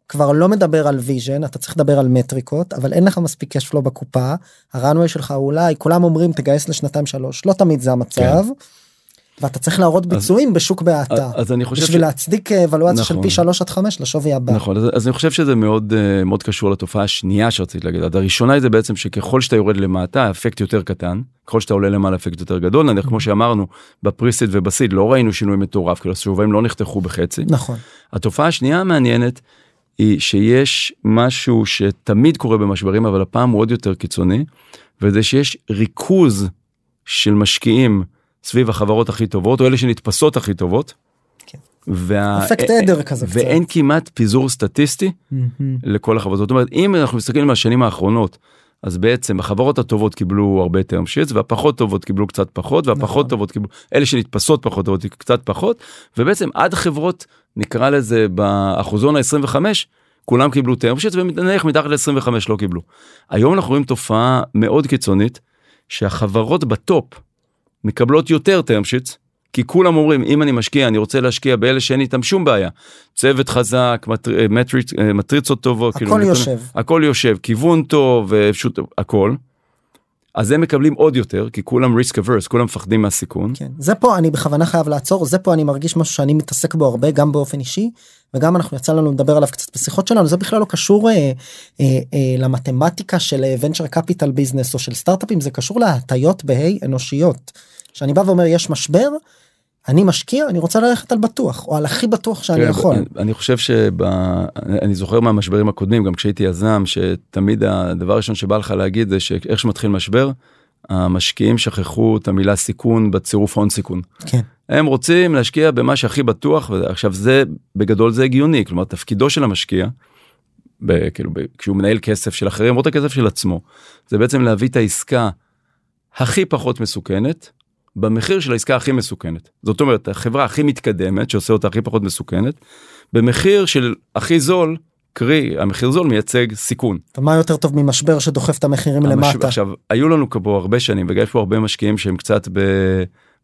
כבר לא מדבר על vision אתה צריך לדבר על מטריקות אבל אין לך מספיק cash flow בקופה הרנווי שלך אולי כולם אומרים תגייס לשנתיים שלוש לא תמיד זה המצב. ואתה צריך להראות ביצועים בשוק בהאטה אז אני חושב בשביל להצדיק אבלואציה של נכון. פי 3 עד 5 לשווי הבא. נכון אז, אז אני חושב שזה מאוד אה, מאוד קשור לתופעה השנייה שרציתי להגיד. אז הראשונה זה בעצם שככל שאתה יורד למטה האפקט יותר קטן. ככל שאתה עולה למעלה האפקט יותר גדול. נניח כמו שאמרנו בפריסיד ובסיד לא ראינו שינוי מטורף כאילו השובים לא נחתכו בחצי. נכון. התופעה השנייה המעניינת היא שיש משהו שתמיד קורה במשברים אבל הפעם הוא עוד יותר קיצוני וזה שיש ריכוז של משקיעים סביב החברות הכי טובות או אלה שנתפסות הכי טובות. כן. וה... אפקט עדר כזה קצת. ואין כמעט פיזור סטטיסטי. לכל החברות זאת אומרת אם אנחנו מסתכלים על השנים האחרונות אז בעצם החברות הטובות קיבלו הרבה term sheets והפחות טובות קיבלו קצת פחות והפחות נכון. טובות קיבלו אלה שנתפסות פחות טובות קצת פחות ובעצם עד חברות נקרא לזה באחוזון ה-25 כולם קיבלו term sheets ונניח מתחת ל-25 לא קיבלו. היום אנחנו רואים תופעה מאוד קיצונית שהחברות בטופ מקבלות יותר term sheets כי כולם אומרים אם אני משקיע אני רוצה להשקיע באלה שאין איתם שום בעיה צוות חזק מטר, מטריצ, מטריצות טובות הכל כאילו, יושב. הכל יושב כיוון טוב פשוט הכל. אז הם מקבלים עוד יותר כי כולם risk averse כולם מפחדים מהסיכון. כן זה פה אני בכוונה חייב לעצור זה פה אני מרגיש משהו שאני מתעסק בו הרבה גם באופן אישי וגם אנחנו יצא לנו לדבר עליו קצת בשיחות שלנו זה בכלל לא קשור אה, אה, אה, למתמטיקה של venture capital business או של סטארט-אפים זה קשור להטיות בה"א אנושיות. שאני בא ואומר יש משבר אני משקיע אני רוצה ללכת על בטוח או על הכי בטוח שאני תראה, יכול. אני, אני חושב שאני זוכר מהמשברים הקודמים גם כשהייתי יזם שתמיד הדבר הראשון שבא לך להגיד זה שאיך שמתחיל משבר המשקיעים שכחו את המילה סיכון בצירוף הון סיכון. כן. הם רוצים להשקיע במה שהכי בטוח ועכשיו זה בגדול זה הגיוני כלומר תפקידו של המשקיע. ב, כאילו ב, כשהוא מנהל כסף של אחרים או את הכסף של עצמו זה בעצם להביא את העסקה הכי פחות מסוכנת במחיר של העסקה הכי מסוכנת. זאת אומרת, החברה הכי מתקדמת שעושה אותה הכי פחות מסוכנת, במחיר של הכי זול, קרי המחיר זול מייצג סיכון. ומה יותר טוב ממשבר שדוחף את המחירים המשבר, למטה. עכשיו, היו לנו פה הרבה שנים, וגם יש פה הרבה משקיעים שהם קצת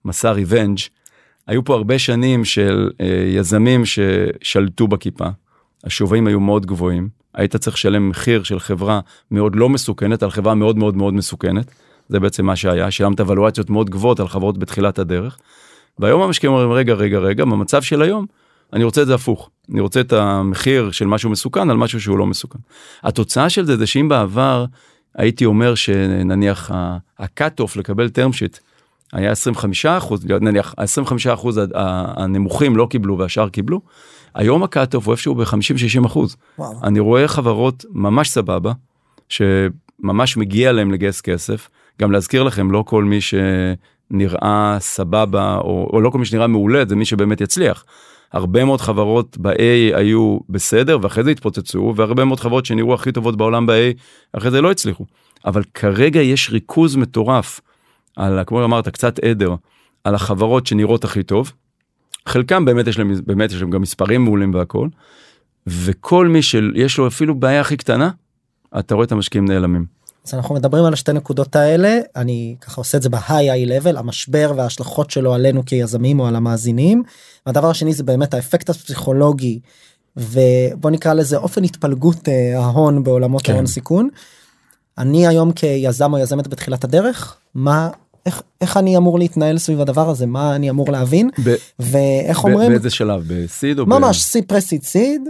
במסע ריבנג', היו פה הרבה שנים של אה, יזמים ששלטו בכיפה, השווים היו מאוד גבוהים, היית צריך לשלם מחיר של חברה מאוד לא מסוכנת על חברה מאוד מאוד מאוד מסוכנת. זה בעצם מה שהיה, שילמת ולואציות מאוד גבוהות על חברות בתחילת הדרך. והיום המשקיעים אומרים רגע רגע רגע במצב של היום אני רוצה את זה הפוך אני רוצה את המחיר של משהו מסוכן על משהו שהוא לא מסוכן. התוצאה של זה זה שאם בעבר הייתי אומר שנניח ה-cut off לקבל term sheet היה 25 אחוז נניח ה-25 אחוז הנמוכים לא קיבלו והשאר קיבלו. היום ה-cut off הוא איפשהו ב-50-60 אחוז. אני רואה חברות ממש סבבה שממש מגיע להם לגייס כסף גם להזכיר לכם לא כל מי שנראה סבבה או, או לא כל מי שנראה מעולה זה מי שבאמת יצליח. הרבה מאוד חברות ב-A היו בסדר ואחרי זה התפוצצו והרבה מאוד חברות שנראו הכי טובות בעולם ב-A אחרי זה לא הצליחו. אבל כרגע יש ריכוז מטורף על כמו אמרת קצת עדר על החברות שנראות הכי טוב. חלקם באמת יש להם באמת יש להם גם מספרים מעולים והכל. וכל מי שיש לו אפילו בעיה הכי קטנה אתה רואה את המשקיעים נעלמים. אז אנחנו מדברים על השתי נקודות האלה אני ככה עושה את זה בהיי level המשבר וההשלכות שלו עלינו כיזמים או על המאזינים. הדבר השני זה באמת האפקט הפסיכולוגי ובוא נקרא לזה אופן התפלגות אה, ההון בעולמות כן. ההון סיכון. אני היום כיזם או יזמת בתחילת הדרך מה איך, איך אני אמור להתנהל סביב הדבר הזה מה אני אמור להבין ב, ואיך ב, אומרים באיזה שלב בסיד או ממש סי פרסיד סיד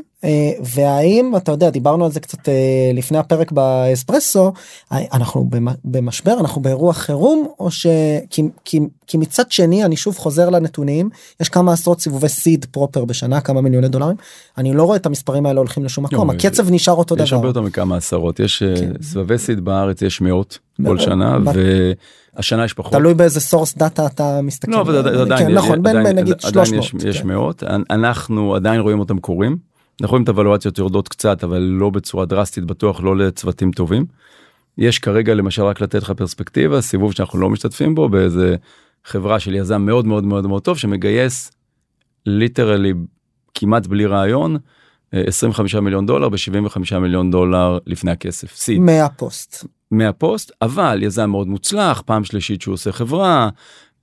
והאם אתה יודע דיברנו על זה קצת אה, לפני הפרק באספרסו אנחנו במשבר אנחנו באירוע חירום או ש... כי, כי, כי מצד שני אני שוב חוזר לנתונים יש כמה עשרות סיבובי seed proper בשנה כמה מיליוני דולרים אני לא רואה את המספרים האלה הולכים לשום מקום הקצב נשאר אותו דבר. יש הרבה יותר מכמה עשרות יש אה, כן. סבבי seed בארץ יש מאות כל שנה. ו... השנה יש פחות. תלוי באיזה source data אתה מסתכל. לא, אבל עדיין, כן, נכון, בין נגיד 300. יש, יש כן. מאות, אנחנו עדיין רואים אותם קורים. אנחנו רואים את הוולואציות יורדות קצת, אבל לא בצורה דרסטית, בטוח לא לצוותים טובים. יש כרגע למשל רק לתת לך פרספקטיבה, סיבוב שאנחנו לא משתתפים בו באיזה חברה של יזם מאוד מאוד מאוד מאוד טוב שמגייס literally כמעט בלי רעיון 25 מיליון דולר ב-75 מיליון דולר לפני הכסף. seed. מה post. מה post אבל יזם מאוד מוצלח פעם שלישית שהוא עושה חברה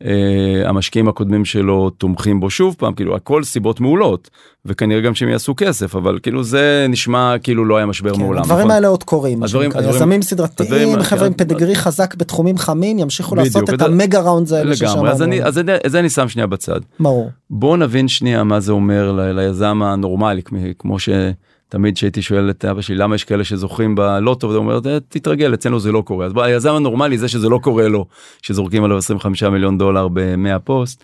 אה, המשקיעים הקודמים שלו תומכים בו שוב פעם כאילו הכל סיבות מעולות וכנראה גם שהם יעשו כסף אבל כאילו זה נשמע כאילו לא היה משבר כן, מעולם. הדברים נכון? האלה עוד קורים. הדברים, הדברים, יזמים סדרתיים הדברים, חבר'ה עם פדגרי חזק בתחומים חמים ימשיכו בדיוק, לעשות את המגה ראונד האלה ששמענו. אז אני, אז אני, אז אני שם שנייה בצד. ברור. בוא נבין שנייה מה זה אומר ל, ליזם הנורמלי כמו ש... תמיד שהייתי שואל את אבא שלי למה יש כאלה שזוכים בלוטו? הוא אומר תתרגל אצלנו זה לא קורה. אז היזם הנורמלי זה שזה לא קורה לו שזורקים עליו 25 מיליון דולר ב-100 פוסט.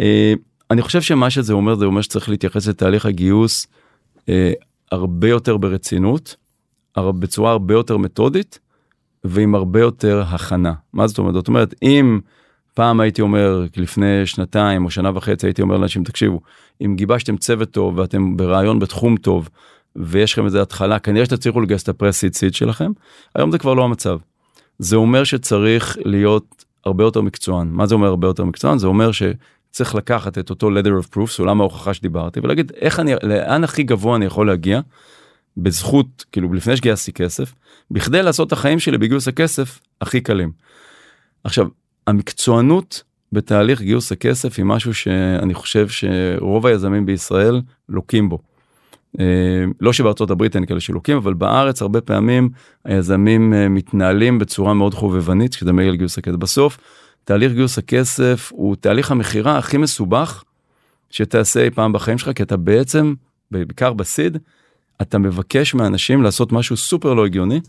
אה, אני חושב שמה שזה אומר זה אומר שצריך להתייחס לתהליך הגיוס אה, הרבה יותר ברצינות בצורה הרבה יותר מתודית ועם הרבה יותר הכנה. מה זאת אומרת? זאת אומרת אם פעם הייתי אומר לפני שנתיים או שנה וחצי הייתי אומר לאנשים תקשיבו אם גיבשתם צוות טוב ואתם ברעיון בתחום טוב ויש לכם איזה התחלה כנראה שתצליחו לגייס את הפרסיד סיד שלכם היום זה כבר לא המצב. זה אומר שצריך להיות הרבה יותר מקצוען מה זה אומר הרבה יותר מקצוען זה אומר שצריך לקחת את אותו leather of proof סולם ההוכחה שדיברתי ולהגיד איך אני לאן הכי גבוה אני יכול להגיע. בזכות כאילו לפני שגייסתי כסף בכדי לעשות את החיים שלי בגיוס הכסף הכי קלים. עכשיו המקצוענות בתהליך גיוס הכסף היא משהו שאני חושב שרוב היזמים בישראל לוקים בו. אה, לא שבארצות הברית אין כאלה שילוקים אבל בארץ הרבה פעמים היזמים אה, מתנהלים בצורה מאוד חובבנית כשזה מגיע לגיוס הכסף בסוף תהליך גיוס הכסף הוא תהליך המכירה הכי מסובך שתעשה אי פעם בחיים שלך כי אתה בעצם בעיקר בסיד אתה מבקש מאנשים לעשות משהו סופר לא הגיוני.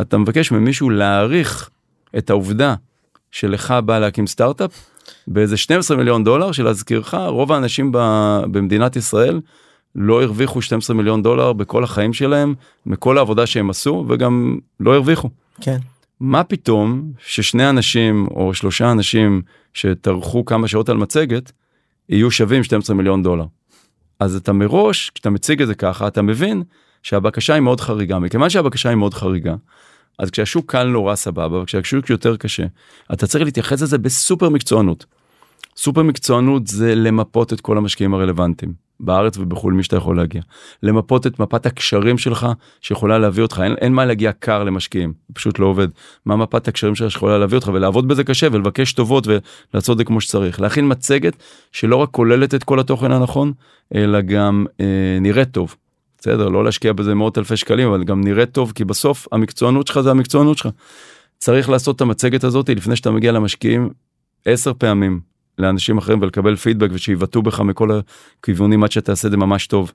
אתה מבקש ממישהו להעריך את העובדה שלך בא להקים סטארט-אפ באיזה 12 מיליון דולר שלהזכירך רוב האנשים במדינת ישראל לא הרוויחו 12 מיליון דולר בכל החיים שלהם מכל העבודה שהם עשו וגם לא הרוויחו. כן. מה פתאום ששני אנשים או שלושה אנשים שטרחו כמה שעות על מצגת יהיו שווים 12 מיליון דולר. אז אתה מראש כשאתה מציג את זה ככה אתה מבין שהבקשה היא מאוד חריגה מכיוון שהבקשה היא מאוד חריגה. אז כשהשוק קל נורא סבבה וכשהשוק יותר קשה אתה צריך להתייחס לזה בסופר מקצוענות. סופר מקצוענות זה למפות את כל המשקיעים הרלוונטיים בארץ ובחו"ל מי שאתה יכול להגיע. למפות את מפת הקשרים שלך שיכולה להביא אותך אין, אין מה להגיע קר למשקיעים פשוט לא עובד מה מפת הקשרים שלך שיכולה להביא אותך ולעבוד בזה קשה ולבקש טובות ולעשות את זה כמו שצריך להכין מצגת שלא רק כוללת את כל התוכן הנכון אלא גם אה, נראית טוב. בסדר לא להשקיע בזה מאות אלפי שקלים אבל גם נראית טוב כי בסוף המקצוענות שלך זה המקצוענות שלך. צריך לעשות את המצגת הזאת לפני שאתה מגיע למשקיעים עשר פעמים לאנשים אחרים ולקבל פידבק ושיבעטו בך מכל הכיוונים עד שתעשה את זה ממש טוב.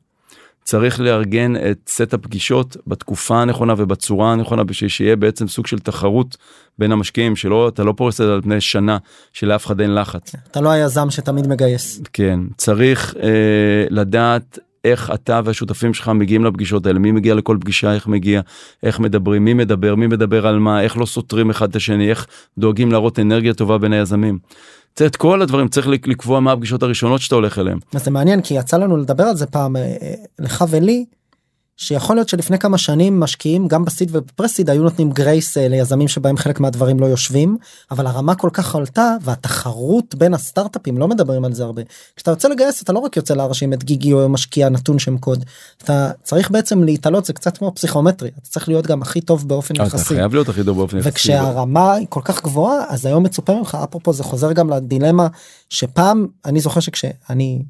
צריך לארגן את סט הפגישות בתקופה הנכונה ובצורה הנכונה בשביל שיהיה בעצם סוג של תחרות בין המשקיעים שלא אתה לא פורס את זה על פני שנה שלאף אחד אין לחץ. אתה לא היזם שתמיד מגייס. כן צריך אה, לדעת איך אתה והשותפים שלך מגיעים לפגישות האלה מי מגיע לכל פגישה איך מגיע איך מדברים מי מדבר מי מדבר על מה איך לא סותרים אחד את השני איך דואגים להראות אנרגיה טובה בין היזמים. צריך את כל הדברים צריך לקבוע מה הפגישות הראשונות שאתה הולך אליהם. זה מעניין כי יצא לנו לדבר על זה פעם אה, אה, לך ולי שיכול להיות שלפני כמה שנים משקיעים גם בסיד ובפרסיד היו נותנים גרייס אה, ליזמים שבהם חלק מהדברים לא יושבים אבל הרמה כל כך עלתה והתחרות בין הסטארטאפים לא מדברים על זה הרבה. כשאתה יוצא לגייס אתה לא רק יוצא להרשים את גיגי או משקיע נתון שם קוד אתה צריך בעצם להתעלות זה קצת כמו פסיכומטרי אתה צריך להיות גם הכי טוב באופן אתה יחסי. חייב להיות הכי טוב באופן יחסי. וכשהרמה היא כל כך גבוהה אז היום מצופה ממך אפרופו זה חוזר גם לדילמה שפעם אני זוכר שכשאני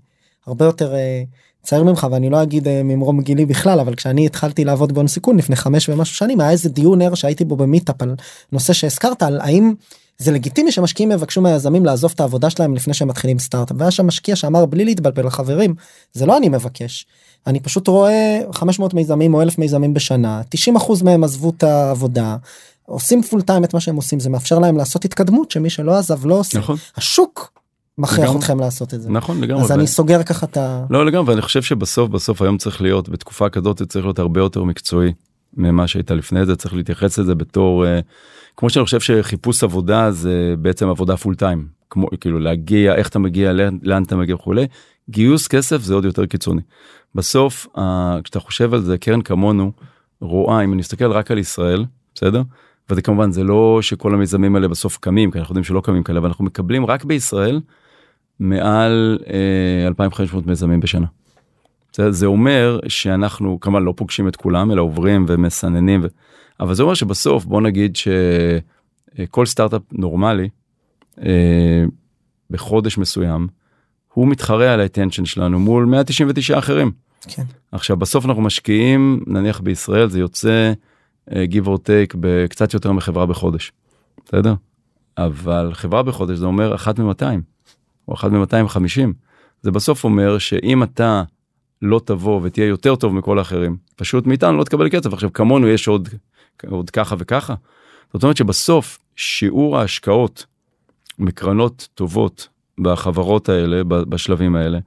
הרבה יותר. אה, צעיר ממך ואני לא אגיד אה, ממרום גילי בכלל אבל כשאני התחלתי לעבוד בהון סיכון לפני חמש ומשהו שנים היה איזה דיון ער שהייתי בו במיטאפ על נושא שהזכרת על האם זה לגיטימי שמשקיעים יבקשו מהיזמים לעזוב את העבודה שלהם לפני שהם מתחילים סטארט-אפ. והיה שם משקיע שאמר בלי להתבלבל חברים זה לא אני מבקש. אני פשוט רואה 500 מיזמים או 1,000 מיזמים בשנה 90% מהם עזבו את העבודה עושים full time את מה שהם עושים זה מאפשר להם לעשות התקדמות שמי שלא עזב לא עושה. נכון. השוק מכריח לגמרי. אתכם לעשות את זה. נכון לגמרי. אז ו- אני סוגר ככה את ה... לא לגמרי ואני חושב שבסוף בסוף היום צריך להיות בתקופה כזאת צריך להיות הרבה יותר מקצועי ממה שהייתה לפני זה צריך להתייחס לזה בתור אה, כמו שאני חושב שחיפוש עבודה זה בעצם עבודה פול טיים כמו כאילו להגיע איך אתה מגיע לאן, לאן אתה מגיע וכולי גיוס כסף זה עוד יותר קיצוני. בסוף אה, כשאתה חושב על זה קרן כמונו רואה אם אני מסתכל רק על ישראל בסדר. וזה כמובן זה לא שכל המיזמים האלה בסוף קמים כי אנחנו יודעים שלא קמים כאלה אבל אנחנו מקבלים רק בישראל מעל אה, 2,500 מיזמים בשנה. זה, זה אומר שאנחנו כמובן לא פוגשים את כולם אלא עוברים ומסננים ו... אבל זה אומר שבסוף בוא נגיד שכל סטארט-אפ נורמלי אה, בחודש מסוים הוא מתחרה על האטנשן שלנו מול 199 אחרים. כן. עכשיו בסוף אנחנו משקיעים נניח בישראל זה יוצא אה, give or take בקצת יותר מחברה בחודש. בסדר? אבל חברה בחודש זה אומר אחת מ-200 או אחת מ-250 זה בסוף אומר שאם אתה לא תבוא ותהיה יותר טוב מכל האחרים פשוט מאיתנו לא תקבל כסף עכשיו כמונו יש עוד עוד ככה וככה. זאת אומרת שבסוף שיעור ההשקעות מקרנות טובות בחברות האלה בשלבים האלה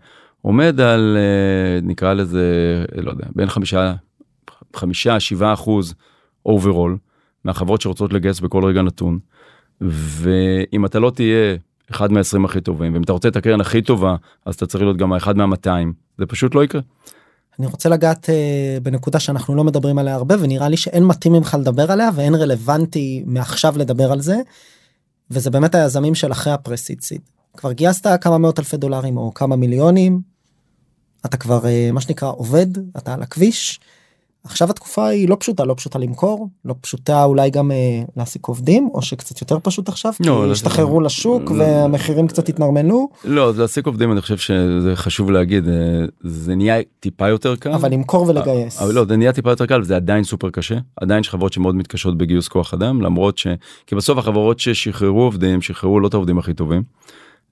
עומד על אה, נקרא לזה לא יודע בין חמישה חמישה שבעה אחוז overall מהחברות שרוצות לגייס בכל רגע נתון. ואם אתה לא תהיה אחד מה-20 הכי טובים ואם אתה רוצה את הקרן הכי טובה אז אתה צריך להיות גם האחד מה-200 זה פשוט לא יקרה. אני רוצה לגעת אה, בנקודה שאנחנו לא מדברים עליה הרבה ונראה לי שאין מתאים ממך לדבר עליה ואין רלוונטי מעכשיו לדבר על זה. וזה באמת היזמים של אחרי ה pre-seed seed. כבר גייסת כמה מאות אלפי דולרים או כמה מיליונים. אתה כבר uh, מה שנקרא עובד אתה על הכביש. עכשיו התקופה היא לא פשוטה לא פשוטה למכור לא פשוטה אולי גם אה, להעסיק עובדים או שקצת יותר פשוט עכשיו לא, כי לא, השתחררו לשוק לא. והמחירים קצת התנרמלו לא, אז להעסיק עובדים אני חושב שזה חשוב להגיד, אה, זה נהיה טיפה יותר קל. אבל למכור ולגייס. אבל לא, זה נהיה טיפה יותר קל וזה עדיין סופר קשה. עדיין יש חברות שמאוד מתקשות בגיוס כוח אדם, למרות ש... כי בסוף החברות ששחררו עובדים, שחררו לא את העובדים הכי טובים.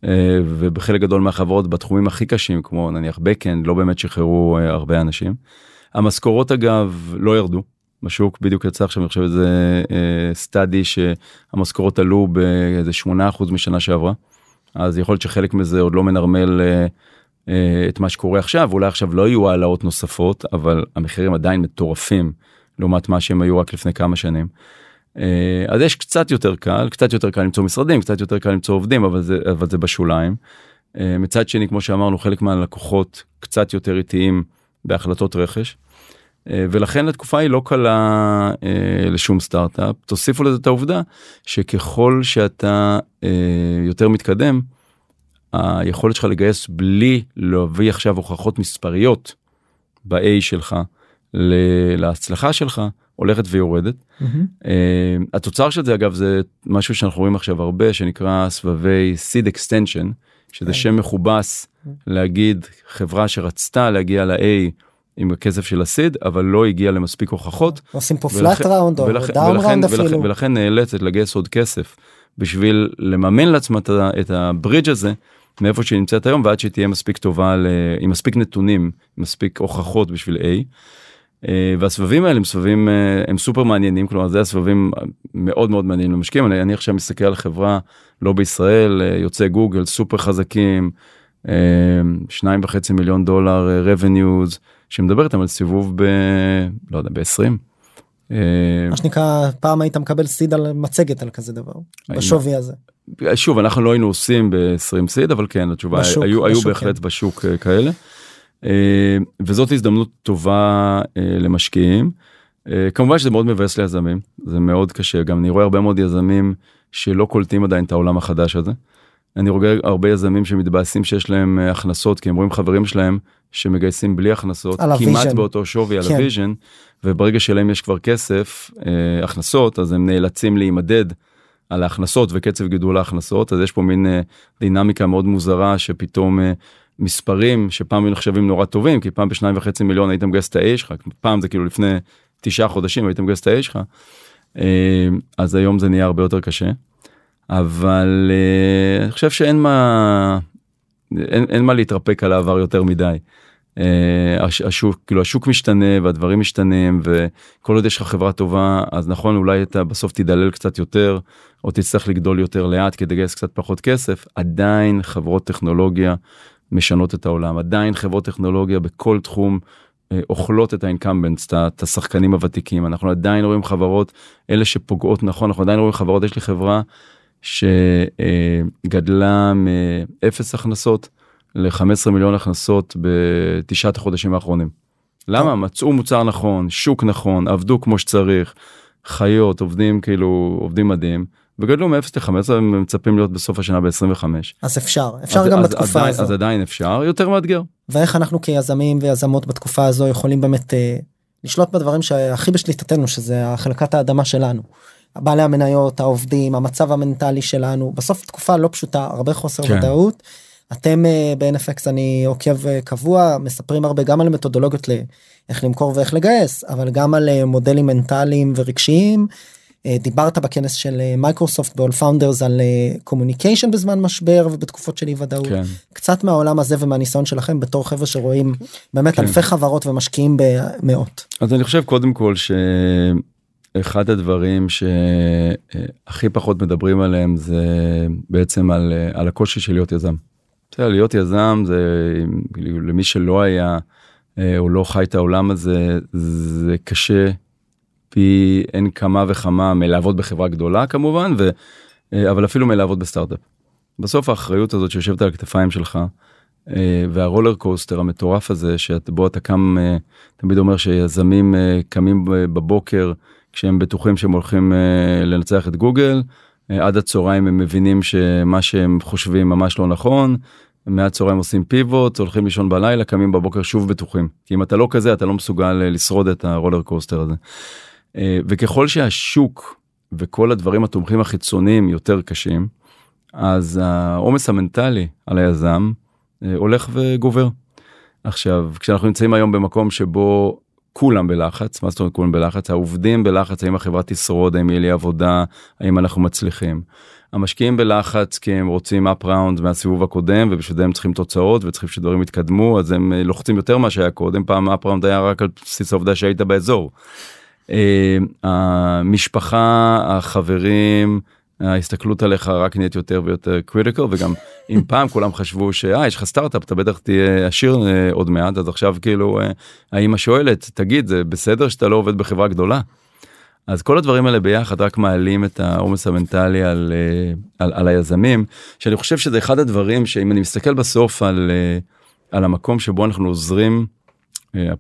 אה, ובחלק גדול מהחברות בתחומים הכי קשים, כמו נניח בקאנד, לא באמת שחררו אה, הרבה אנשים. המשכורות אגב לא ירדו. בשוק בדיוק יצא עכשיו אני חושב איזה סטאדי שהמשכורות עלו באיזה 8% משנה שעברה. אז יכול להיות שחלק מזה עוד לא מנרמל אה, אה, את מה שקורה עכשיו אולי עכשיו לא יהיו העלאות נוספות אבל המחירים עדיין מטורפים לעומת מה שהם היו רק לפני כמה שנים. אה, אז יש קצת יותר קל קצת יותר קל למצוא משרדים קצת יותר קל למצוא עובדים אבל זה אבל זה בשוליים. אה, מצד שני כמו שאמרנו חלק מהלקוחות קצת יותר איטיים בהחלטות רכש. אה, ולכן התקופה היא לא קלה אה, לשום סטארט-אפ תוסיפו לזה את העובדה שככל שאתה אה, יותר מתקדם היכולת שלך לגייס בלי להביא עכשיו הוכחות מספריות ב-A שלך להצלחה שלך הולכת ויורדת. מהמם. אה, התוצר של זה אגב זה משהו שאנחנו רואים עכשיו הרבה שנקרא סבבי seed extension שזה כן. שם מכובס להגיד חברה שרצתה להגיע ל-A עם הכסף של ה seed אבל לא הגיעה למספיק הוכחות עושים פה flat round או down round אפילו. ולכן נאלצת לגייס עוד כסף בשביל לממן לעצמה את הברידג' הזה מאיפה שהיא נמצאת היום ועד שהיא תהיה מספיק טובה ל- עם מספיק נתונים מספיק הוכחות בשביל A. אה, והסבבים האלה הם סבבים אה, הם סופר מעניינים כלומר זה הסבבים מאוד מאוד מעניינים למשקיעים אני, אני עכשיו מסתכל על חברה לא בישראל אה, יוצאי גוגל סופר חזקים שניים וחצי מיליון דולר אה, revenues שמדבר איתם על סיבוב ב... לא יודע ב-20. מה שנקרא פעם היית מקבל סיד על מצגת על כזה דבר היינו. בשווי הזה. שוב אנחנו לא היינו עושים ב-20 seed אבל כן התשובה בשוק, היו, היו בשוק, בהחלט כן. בשוק אה, כאלה. אה, וזאת הזדמנות טובה אה, למשקיעים. כמובן שזה מאוד מבאס ליזמים זה מאוד קשה גם אני רואה הרבה מאוד יזמים שלא קולטים עדיין את העולם החדש הזה. אני רואה הרבה יזמים שמתבאסים שיש להם אה, הכנסות כי הם רואים חברים שלהם שמגייסים בלי הכנסות כמעט ה vision. באותו שווי על כן. ה vision וברגע שלהם יש כבר כסף אה, הכנסות אז הם נאלצים להימדד על ההכנסות וקצב גידול ההכנסות אז יש פה מין אה, דינמיקה מאוד מוזרה שפתאום אה, מספרים שפעם היו נחשבים נורא טובים כי פעם בשניים וחצי מיליון היית מגייס את ה-A שלך פעם זה כאילו לפני תשעה חודשים היית מגייס את ה-A שלך אה, אז היום זה נהיה הרבה יותר קשה אבל אה, אני חושב שאין מה אין, אין מה להתרפק על העבר יותר מדי. אה, הש- השוק כאילו השוק משתנה והדברים משתנים וכל עוד יש לך חברה טובה אז נכון אולי אתה בסוף תדלל קצת יותר או תצטרך לגדול יותר לאט כדי לגייס קצת פחות כסף. עדיין חברות טכנולוגיה משנות את העולם. עדיין חברות טכנולוגיה בכל תחום אה, אוכלות את האינקמבנטס את ה- את השחקנים הוותיקים. אנחנו עדיין רואים חברות אלה שפוגעות נכון אנחנו עדיין רואים חברות יש לי חברה שגדלה מאפס הכנסות ל-15 מיליון הכנסות בתשעת החודשים האחרונים. למה? מצאו מוצר נכון, שוק נכון, עבדו כמו שצריך, חיות, עובדים כאילו, עובדים מדהים, וגדלו מ-0 ל-15 ומצפים להיות בסוף השנה ב-25. אז אפשר אפשר גם בתקופה הזו. אז עדיין אפשר, יותר מאתגר. ואיך אנחנו כיזמים ויזמות בתקופה הזו יכולים באמת אה, לשלוט בדברים שהכי בשליטתנו שזה החלקת האדמה שלנו. בעלי המניות העובדים המצב המנטלי שלנו בסוף תקופה לא פשוטה הרבה חוסר כן. ודאות. אתם אה, ב-NFX אני עוקב אה, קבוע מספרים הרבה גם על מתודולוגיות לאיך למכור ואיך לגייס אבל גם על אה, מודלים מנטליים ורגשיים. דיברת בכנס של מייקרוסופט ב-all founders על communication בזמן משבר ובתקופות של אי ודאות. כן. קצת מהעולם הזה ומהניסיון שלכם בתור חבר'ה שרואים באמת כן. אלפי חברות ומשקיעים במאות. אז אני חושב קודם כל שאחד הדברים שהכי פחות מדברים עליהם זה בעצם על, על הקושי של להיות יזם. בסדר, להיות יזם זה למי שלא היה אה, או לא חי את העולם הזה זה קשה פי אין כמה וכמה מלעבוד בחברה גדולה כמובן ו, אה, אבל אפילו מלעבוד בסטארט-אפ. בסוף האחריות הזאת שיושבת על הכתפיים שלך אה, וה roller coaster המטורף הזה שבו אתה קם אה, תמיד אומר שיזמים אה, קמים בבוקר כשהם בטוחים שהם הולכים אה, לנצח את גוגל אה, עד הצהריים הם מבינים שמה שהם חושבים ממש לא נכון מהצהריים עושים pivot, הולכים לישון בלילה, קמים בבוקר שוב בטוחים. כי אם אתה לא כזה, אתה לא מסוגל אה, לשרוד את ה roller coaster הזה. וככל שהשוק וכל הדברים התומכים החיצוניים יותר קשים, אז העומס המנטלי על היזם הולך וגובר. עכשיו, כשאנחנו נמצאים היום במקום שבו כולם בלחץ, מה זאת אומרת כולם בלחץ? העובדים בלחץ, האם החברה תשרוד, האם יהיה לי עבודה, האם אנחנו מצליחים. המשקיעים בלחץ כי הם רוצים אפ ראונד מהסיבוב הקודם ובשביל זה הם צריכים תוצאות וצריכים שדברים יתקדמו אז הם אה, לוחצים יותר מה שהיה קודם פעם אפ ראונד היה רק על בסיס העובדה שהיית באזור. אה, המשפחה החברים ההסתכלות עליך רק נהיית יותר ויותר critical וגם אם [laughs] פעם כולם חשבו שאה יש לך סטארט-אפ אתה בטח תהיה עשיר אה, עוד מעט אז עכשיו כאילו האמא שואלת תגיד זה בסדר שאתה לא עובד בחברה גדולה. אז כל הדברים האלה ביחד רק מעלים את העומס המנטלי על, אה, על, על היזמים, שאני חושב שזה אחד הדברים שאם אני מסתכל בסוף על, אה, על המקום שבו אנחנו עוזרים, אה,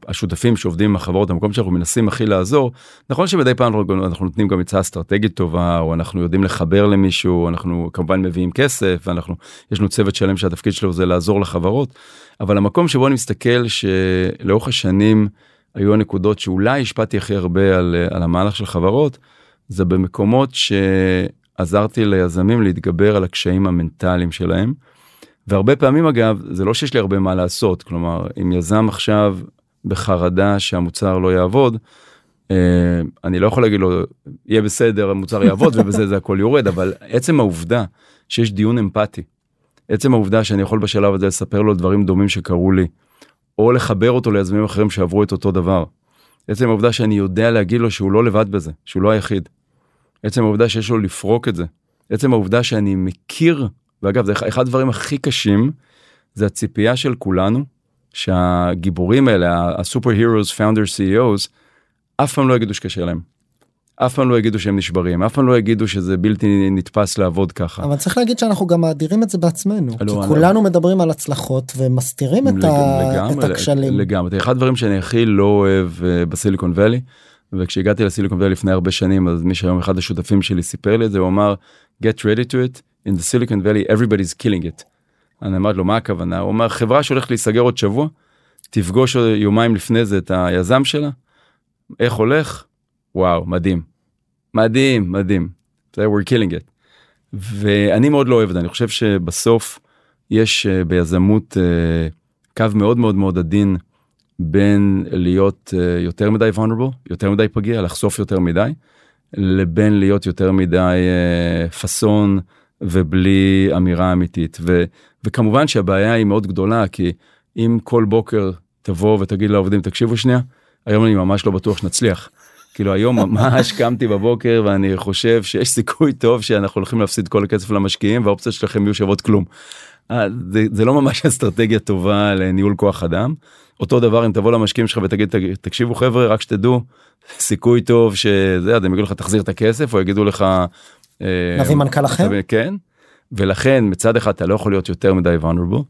השותפים שעובדים עם החברות, המקום שאנחנו מנסים הכי לעזור, נכון שמדי פעם אנחנו נותנים גם עצה אסטרטגית טובה, או אנחנו יודעים לחבר למישהו, אנחנו כמובן מביאים כסף, ואנחנו, יש לנו צוות שלם שהתפקיד שלו זה לעזור לחברות, אבל המקום שבו אני מסתכל שלאורך השנים, היו הנקודות שאולי השפעתי הכי הרבה על, על המהלך של חברות, זה במקומות שעזרתי ליזמים להתגבר על הקשיים המנטליים שלהם. והרבה פעמים אגב, זה לא שיש לי הרבה מה לעשות, כלומר, אם יזם עכשיו בחרדה שהמוצר לא יעבוד, אה, אני לא יכול להגיד לו, יהיה בסדר, המוצר יעבוד ובזה זה הכל יורד, אבל עצם העובדה שיש דיון אמפתי, עצם העובדה שאני יכול בשלב הזה לספר לו דברים דומים שקרו לי, או לחבר אותו ליזמים אחרים שעברו את אותו דבר. עצם העובדה שאני יודע להגיד לו שהוא לא לבד בזה, שהוא לא היחיד. עצם העובדה שיש לו לפרוק את זה. עצם העובדה שאני מכיר, ואגב, זה אחד הדברים הכי קשים, זה הציפייה של כולנו, שהגיבורים האלה, הסופר הירוס, פאונדר CEOs, אף פעם לא יגידו שקשה להם. אף פעם לא יגידו שהם נשברים, אף פעם לא יגידו שזה בלתי נתפס לעבוד ככה. אבל צריך להגיד שאנחנו גם מאדירים את זה בעצמנו, לא, כי כולנו לא... מדברים על הצלחות ומסתירים את, לג... ה... לגמרי, את הכשלים. לגמרי, אחד הדברים שאני הכי לא אוהב uh, בסיליקון וואלי, וכשהגעתי לסיליקון וואלי לפני הרבה שנים, אז מי שהיום אחד השותפים שלי סיפר לי את זה, הוא אמר, get ready to it, in the Silicon Valley everybody's killing it. אני אמרתי לו מה הכוונה, הוא אומר חברה שהולכת להיסגר עוד שבוע, תפגוש יומיים לפני זה את היזם שלה, איך הולך? וואו מדהים מדהים מדהים. we're killing it. ואני מאוד לא אוהב את זה אני חושב שבסוף יש uh, ביזמות uh, קו מאוד מאוד מאוד עדין בין להיות uh, יותר מדי vulnerable יותר מדי פגיע לחשוף יותר מדי לבין להיות יותר מדי פאסון ובלי אמירה אמיתית ו, וכמובן שהבעיה היא מאוד גדולה כי אם כל בוקר תבוא ותגיד לעובדים תקשיבו שנייה היום אני ממש לא בטוח שנצליח. כאילו היום ממש [laughs] קמתי בבוקר ואני חושב שיש סיכוי טוב שאנחנו הולכים להפסיד כל הכסף למשקיעים והאופציות שלכם יהיו שוות כלום. אה, זה, זה לא ממש [laughs] אסטרטגיה טובה לניהול כוח אדם. אותו דבר אם תבוא למשקיעים שלך ותגיד תקשיבו חבר'ה רק שתדעו סיכוי טוב שזה הם יגידו לך תחזיר את הכסף או יגידו לך אה, נביא מנכ"ל אחר כן ולכן מצד אחד אתה לא יכול להיות יותר מדי vulnerable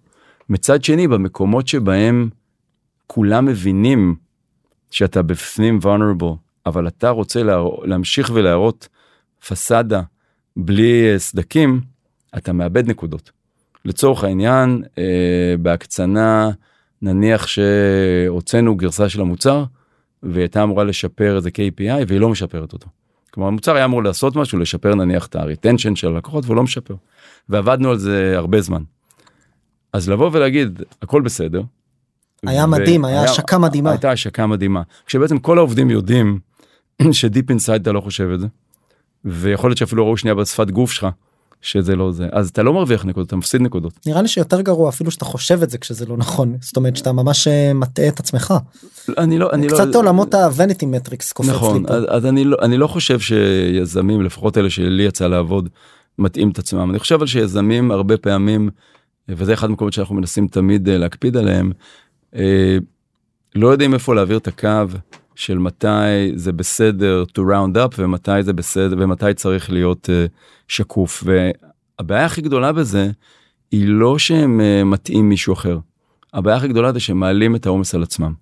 מצד שני במקומות שבהם כולם מבינים שאתה בפנים vulnerable אבל אתה רוצה לה, להמשיך ולהראות פסאדה בלי סדקים, אתה מאבד נקודות. לצורך העניין, אה, בהקצנה, נניח שהוצאנו גרסה של המוצר, והיא הייתה אמורה לשפר איזה KPI והיא לא משפרת אותו. כלומר המוצר היה אמור לעשות משהו לשפר נניח את ה-retension של הלקוחות והוא לא משפר. ועבדנו על זה הרבה זמן. אז לבוא ולהגיד הכל בסדר. היה מדהים היה השקה מדהימה. הייתה השקה מדהימה. כשבעצם כל העובדים יודעים [clears throat] ש deep inside אתה לא חושב את זה. ויכול להיות שאפילו ראו שנייה בשפת גוף שלך שזה לא זה אז אתה לא מרוויח נקודות אתה מפסיד נקודות. נראה לי שיותר גרוע אפילו שאתה חושב את זה כשזה לא נכון זאת אומרת שאתה ממש אה, מטעה את עצמך. אני לא אני קצת לא... עולמות ה vanity metrics קופץ נכון, לי פה. אז, אז אני לא אני לא חושב שיזמים לפחות אלה שלי יצא לעבוד מטעים את עצמם אני חושב על שיזמים הרבה פעמים וזה אחד המקומות שאנחנו מנסים תמיד אה, להקפיד עליהם אה, לא יודעים איפה להעביר את הקו של מתי זה בסדר to round up ומתי זה בסדר ומתי צריך להיות uh, שקוף והבעיה הכי גדולה בזה היא לא שהם מטעים מישהו אחר. הבעיה הכי גדולה זה שהם מעלים את העומס על עצמם.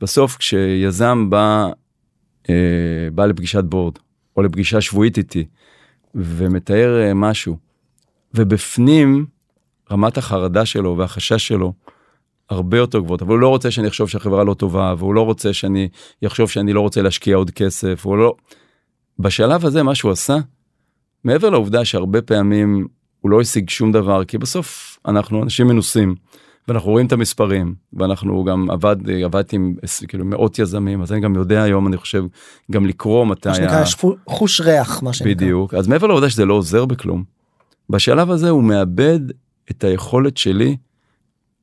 בסוף כשיזם בא, בא לפגישת בורד או לפגישה שבועית איתי ומתאר uh, משהו. ובפנים רמת החרדה שלו והחשש שלו הרבה יותר גבוהות, אבל הוא לא רוצה שאני אחשוב שהחברה לא טובה, והוא לא רוצה שאני יחשוב שאני לא רוצה להשקיע עוד כסף, הוא לא... בשלב הזה מה שהוא עשה, מעבר לעובדה שהרבה פעמים הוא לא השיג שום דבר, כי בסוף אנחנו אנשים מנוסים, ואנחנו רואים את המספרים, ואנחנו גם עבד, עבדתי עם כאילו מאות יזמים, אז אני גם יודע היום, אני חושב, גם לקרוא מתי... מה שנקרא, יש חוש ריח, מה שנקרא. בדיוק, אז מעבר לעובדה שזה לא עוזר בכלום, בשלב הזה הוא מאבד את היכולת שלי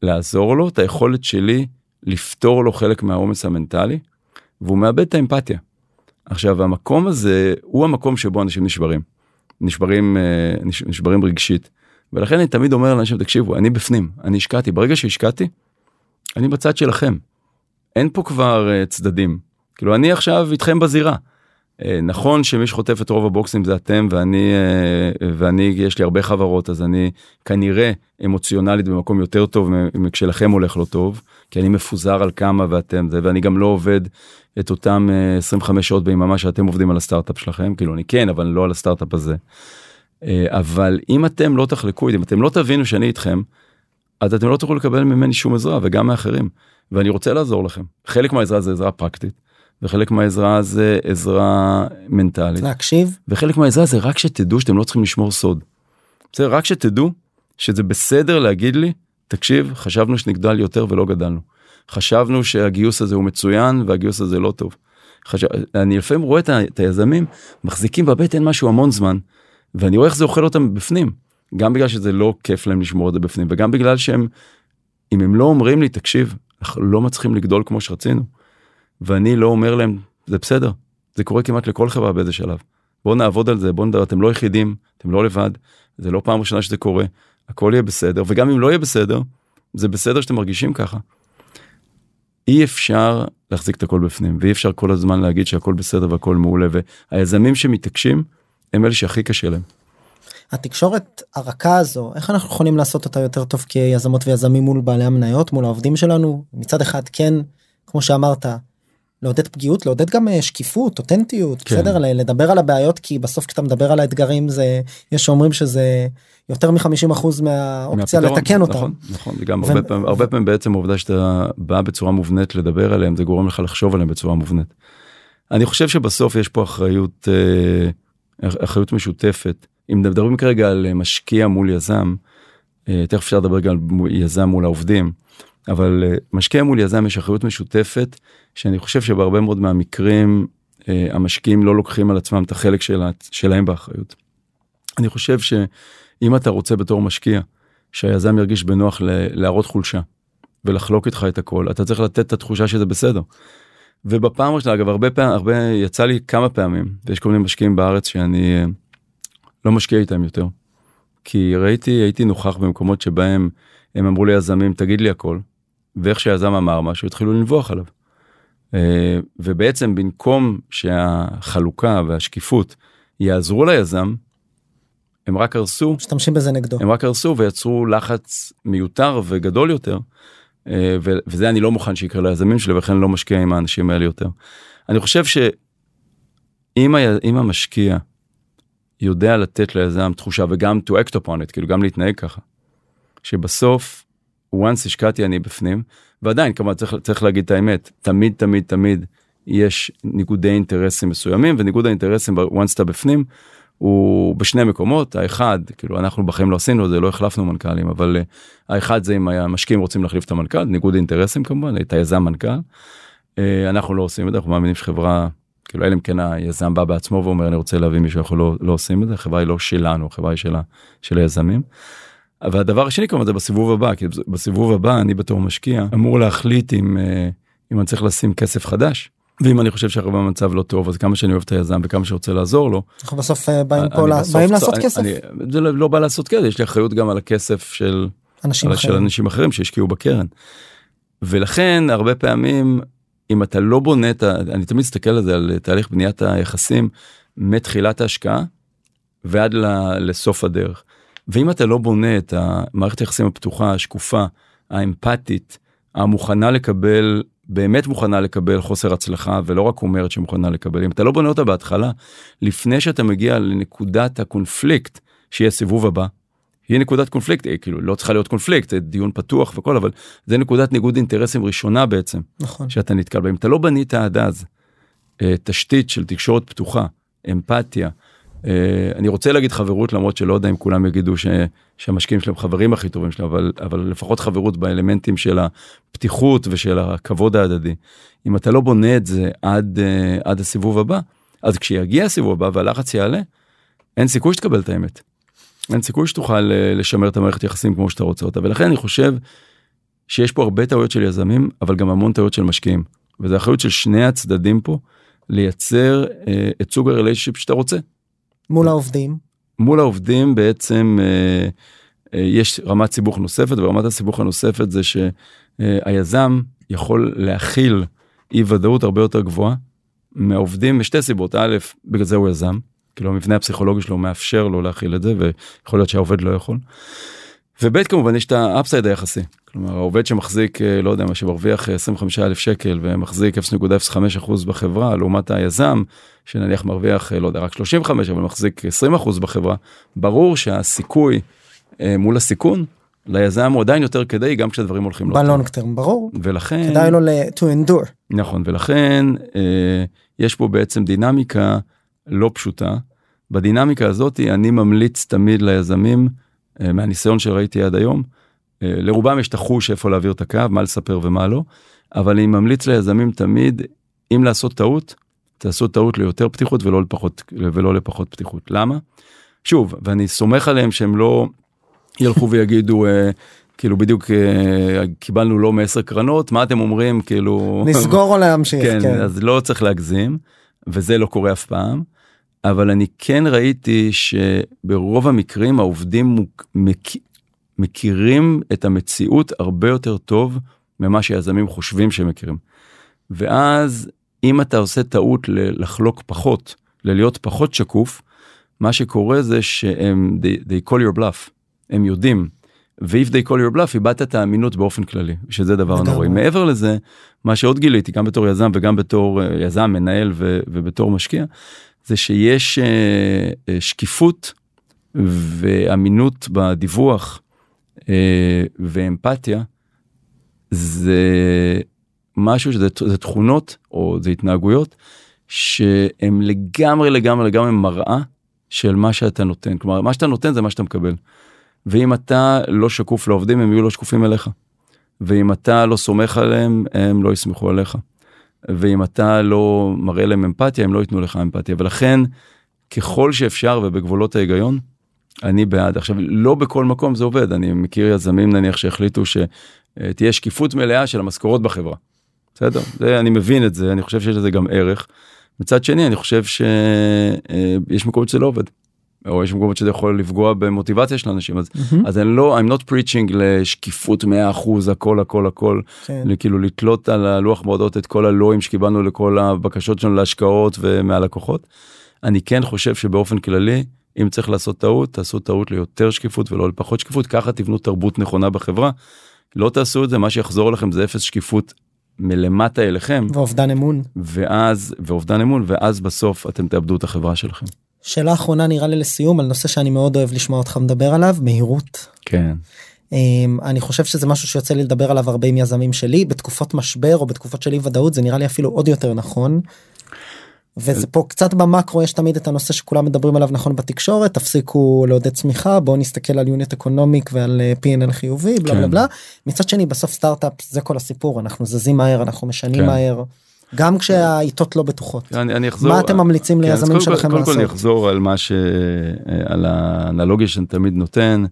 לעזור לו, את היכולת שלי לפתור לו חלק מהעומס המנטלי, והוא מאבד את האמפתיה. עכשיו המקום הזה הוא המקום שבו אנשים נשברים. נשברים אה, נשברים רגשית ולכן אני תמיד אומר לאנשים תקשיבו אני בפנים אני השקעתי ברגע שהשקעתי אני בצד שלכם. אין פה כבר uh, צדדים כאילו אני עכשיו איתכם בזירה. Uh, נכון שמי שחוטף את רוב הבוקסים זה אתם ואני uh, ואני יש לי הרבה חברות אז אני כנראה אמוציונלית במקום יותר טוב כשלכם הולך לא טוב כי אני מפוזר על כמה ואתם זה ואני גם לא עובד את אותם 25 שעות ביממה שאתם עובדים על הסטארט-אפ שלכם כאילו אני כן אבל לא על הסטארט-אפ הזה. אבל אם אתם לא תחלקו איתי אם אתם לא תבינו שאני איתכם אז אתם לא תוכלו לקבל ממני שום עזרה וגם מאחרים ואני רוצה לעזור לכם חלק מהעזרה זה עזרה פרקטית וחלק מהעזרה זה עזרה מנטלית להקשיב וחלק מהעזרה זה רק שתדעו שאתם לא צריכים לשמור סוד. בסדר רק שתדעו שזה בסדר להגיד לי תקשיב חשבנו שנגדל יותר ולא גדלנו. חשבנו שהגיוס הזה הוא מצוין והגיוס הזה לא טוב. חשב... אני לפעמים רואה את היזמים מחזיקים בבטן משהו המון זמן ואני רואה איך זה אוכל אותם בפנים גם בגלל שזה לא כיף להם לשמור את זה בפנים וגם בגלל שהם אם הם לא אומרים לי תקשיב אנחנו לא מצליחים לגדול כמו שרצינו ואני לא אומר להם זה בסדר זה קורה כמעט לכל חברה באיזה שלב בואו נעבוד על זה בואו נדבר אתם לא יחידים אתם לא לבד זה לא פעם ראשונה שזה קורה הכל יהיה בסדר וגם אם לא יהיה בסדר זה בסדר שאתם מרגישים ככה. אי אפשר להחזיק את הכל בפנים ואי אפשר כל הזמן להגיד שהכל בסדר והכל מעולה והיזמים שמתעקשים הם אלה שהכי קשה להם. התקשורת הרכה הזו איך אנחנו יכולים לעשות אותה יותר טוב כיזמות ויזמים מול בעלי המניות מול העובדים שלנו מצד אחד כן כמו שאמרת לעודד פגיעות לעודד גם אה, שקיפות אותנטיות כן. בסדר לדבר על הבעיות כי בסוף כשאתה מדבר על האתגרים זה יש שאומרים שזה יותר מ-50% מהאופציה מהפתרון, לתקן אותם. נכון, נכון, וגם ו... הרבה, פעמים, הרבה פעמים בעצם העובדה שאתה בא בצורה מובנית לדבר עליהם זה גורם לך לחשוב עליהם בצורה מובנית. אני חושב שבסוף יש פה אחריות אה, אחריות משותפת אם מדברים כרגע על משקיע מול יזם אה, תכף אפשר לדבר גם על יזם מול העובדים. אבל uh, משקיע מול יזם יש אחריות משותפת שאני חושב שבהרבה מאוד מהמקרים המשקיעים לא לוקחים על עצמם את החלק שלה, שלהם באחריות. אני חושב שאם אתה רוצה בתור משקיע שהיזם ירגיש בנוח להראות חולשה ולחלוק איתך את הכל אתה צריך לתת את התחושה שזה בסדר. ובפעם ראשונה אגב הרבה פעמים הרבה יצא לי כמה פעמים ויש כל מיני משקיעים בארץ שאני uh, לא משקיע איתם יותר. כי ראיתי הייתי נוכח במקומות שבהם הם אמרו ליזמים תגיד לי הכל ואיך שהיזם אמר משהו התחילו לנבוח עליו. אה, ובעצם במקום שהחלוקה והשקיפות יעזרו ליזם, הם רק הרסו, משתמשים בזה נגדו, הם רק הרסו ויצרו לחץ מיותר וגדול יותר. אה, וזה אני לא מוכן שיקרה ליזמים שלי ולכן לא משקיע עם האנשים האלה יותר. אני חושב שאם המשקיע יודע לתת ליזם תחושה וגם to act upon it כאילו גם להתנהג ככה. שבסוף once השקעתי אני בפנים ועדיין כמובן צריך, צריך להגיד את האמת תמיד תמיד תמיד יש ניגודי אינטרסים מסוימים וניגוד האינטרסים once אתה בפנים הוא בשני מקומות האחד כאילו אנחנו בחיים לא עשינו זה לא החלפנו מנכ"לים אבל uh, האחד זה אם המשקיעים רוצים להחליף את המנכ"ל ניגוד אינטרסים כמובן את היזם מנכ"ל. Uh, אנחנו לא עושים את זה אנחנו מאמינים שחברה כאילו אלא אם כן היזם בא בעצמו ואומר אני רוצה להביא מישהו אנחנו לא, לא עושים את זה החברה היא לא שלנו החברה היא שלה של היזמים. והדבר השני כמובן זה בסיבוב הבא כי בסיבוב הבא אני בתור משקיע אמור להחליט אם אה, אם אני צריך לשים כסף חדש. ואם אני חושב שהרבה במצב לא טוב אז כמה שאני אוהב את היזם וכמה שרוצה לעזור לו. אנחנו בסוף אה, באים פה באים לעשות כסף. אני, זה לא, לא בא לעשות כסף יש לי אחריות גם על הכסף של אנשים אחרים, של אנשים אחרים שהשקיעו בקרן. ולכן הרבה פעמים אם אתה לא בונה את ה... אני תמיד מסתכל על זה על תהליך בניית היחסים מתחילת ההשקעה ועד לסוף הדרך. ואם אתה לא בונה את המערכת היחסים הפתוחה, השקופה, האמפתית, המוכנה לקבל, באמת מוכנה לקבל חוסר הצלחה, ולא רק אומרת שמוכנה לקבל, אם אתה לא בונה אותה בהתחלה, לפני שאתה מגיע לנקודת הקונפליקט, שיהיה סיבוב הבא, היא נקודת קונפליקט, אה, כאילו לא צריכה להיות קונפליקט, זה דיון פתוח וכל, אבל זה נקודת ניגוד אינטרסים ראשונה בעצם, נכון. שאתה נתקל בה. אם אתה לא בנית עד אז אה, תשתית של תקשורת פתוחה, אמפתיה, אני רוצה להגיד חברות למרות שלא יודע אם כולם יגידו ש, שהמשקיעים שלהם חברים הכי טובים שלהם, אבל, אבל לפחות חברות באלמנטים של הפתיחות ושל הכבוד ההדדי. אם אתה לא בונה את זה עד, אה, עד הסיבוב הבא, אז כשיגיע הסיבוב הבא והלחץ יעלה, אין סיכוי שתקבל את האמת. אין סיכוי שתוכל אה, לשמר את המערכת יחסים כמו שאתה רוצה אותה ולכן אני חושב שיש פה הרבה טעויות של יזמים אבל גם המון טעויות של משקיעים וזה אחריות של שני הצדדים פה לייצר אה, את סוג הרלייששיפ שאתה רוצה. מול העובדים. מול העובדים בעצם אה, אה, יש רמת סיבוך נוספת ורמת הסיבוך הנוספת זה שהיזם יכול להכיל אי ודאות הרבה יותר גבוהה מהעובדים משתי סיבות א' בגלל זה הוא יזם כאילו המבנה הפסיכולוגי שלו מאפשר לו להכיל את זה ויכול להיות שהעובד לא יכול. וב' כמובן יש את האפסייד היחסי כלומר העובד שמחזיק אה, לא יודע מה שמרוויח 25 אלף שקל ומחזיק 0.05 אחוז בחברה לעומת היזם שנניח מרוויח אה, לא יודע רק 35 אבל מחזיק 20 אחוז בחברה ברור שהסיכוי אה, מול הסיכון ליזם הוא עדיין יותר כדאי גם כשדברים הולכים לא. בלונג טרם ברור. ולכן כדאי לו ל- to endure. נכון ולכן אה, יש פה בעצם דינמיקה לא פשוטה. בדינמיקה הזאת אני ממליץ תמיד ליזמים אה, מהניסיון שראיתי עד היום. אה, לרובם יש את החוש איפה להעביר את הקו מה לספר ומה לא אבל אני ממליץ ליזמים תמיד אם לעשות טעות תעשו טעות ליותר פתיחות ולא לפחות ולא לפחות פתיחות למה. שוב ואני סומך עליהם שהם לא ילכו ויגידו. אה, כאילו בדיוק אה, קיבלנו לא מעשר קרנות מה אתם אומרים כאילו נסגור או להמשיך. כן, כן. אז לא צריך להגזים וזה לא קורה אף פעם. אבל אני כן ראיתי שברוב המקרים העובדים מוק- מק... מכירים את המציאות הרבה יותר טוב ממה שיזמים חושבים שהם מכירים. ואז אם אתה עושה טעות לחלוק פחות, ללהיות פחות שקוף, מה שקורה זה שהם, they, they call your bluff, הם יודעים. ו-if they call your bluff איבדת את האמינות באופן כללי, שזה דבר. נוראי. מעבר לזה, מה שעוד גיליתי, גם בתור יזם וגם בתור אה, יזם, מנהל ו- ובתור משקיע, זה שיש אה, אה, שקיפות ואמינות בדיווח אה, ואמפתיה, זה משהו שזה זה תכונות או זה התנהגויות שהם לגמרי לגמרי לגמרי מראה של מה שאתה נותן כלומר מה שאתה נותן זה מה שאתה מקבל. ואם אתה לא שקוף לעובדים הם יהיו לא שקופים אליך. ואם אתה לא סומך עליהם הם לא יסמכו עליך. ואם אתה לא מראה להם אמפתיה הם לא ייתנו לך אמפתיה ולכן ככל שאפשר ובגבולות ההיגיון אני בעד עכשיו לא בכל מקום זה עובד אני מכיר יזמים נניח שהחליטו שתהיה שקיפות מלאה של המשכורות בחברה. בסדר זה אני מבין את זה אני חושב שיש לזה גם ערך. מצד שני אני חושב שיש מקומות שזה לא עובד. או יש מקומות שזה יכול לפגוע במוטיבציה של אנשים אז מהמם. אז אני לא I'm not preaching לשקיפות 100% הכל הכל הכל כן. כאילו לתלות על הלוח מועדות את כל הלואים שקיבלנו לכל הבקשות שלנו להשקעות ומהלקוחות. אני כן חושב שבאופן כללי אם צריך לעשות טעות תעשו טעות ליותר שקיפות ולא לפחות שקיפות ככה תבנו תרבות נכונה בחברה. לא תעשו את זה מה שיחזור לכם זה אפס שקיפות מלמטה אליכם ואובדן אמון. ואז ואובדן אמון ואז בסוף אתם תאבדו את החברה שלכם. שאלה אחרונה נראה לי לסיום על נושא שאני מאוד אוהב לשמוע אותך מדבר עליו מהירות. כן. אמ, אני חושב שזה משהו שיוצא לי לדבר עליו הרבה עם יזמים שלי בתקופות משבר או בתקופות של אי ודאות זה נראה לי אפילו עוד יותר נכון. וזה פה קצת במקרו יש תמיד את הנושא שכולם מדברים עליו נכון בתקשורת תפסיקו לעודד צמיחה בואו נסתכל על יוניט אקונומיק ועל אה, P&L חיובי בלה בלה כן. בלה מצד שני בסוף סטארט-אפ זה כל הסיפור אנחנו זזים מהר אנחנו משנים כן. מהר גם כשהעיתות לא בטוחות. אני, אני אחזור, מה אתם ממליצים כן, ליזמים כל- שלכם קודם כל אני לעשות? אחזור על מה ש... על האנלוגיה שאני תמיד נותן.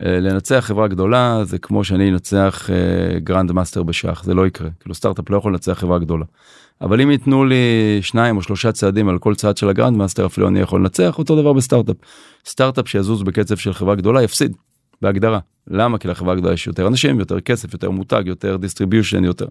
אה, לנצח חברה גדולה זה כמו שאני אנצח אה, grand master בשח זה לא יקרה כאילו סטארט-אפ לא יכול לנצח חברה גדולה. אבל אם ייתנו לי שניים או שלושה צעדים על כל צעד של ה grand master אפילו אני יכול לנצח אותו דבר בסטארט-אפ. סטארט-אפ שיזוז בקצב של חברה גדולה יפסיד בהגדרה למה כי לחברה גדולה יש יותר אנשים יותר כסף יותר מותג יותר distribution יותר.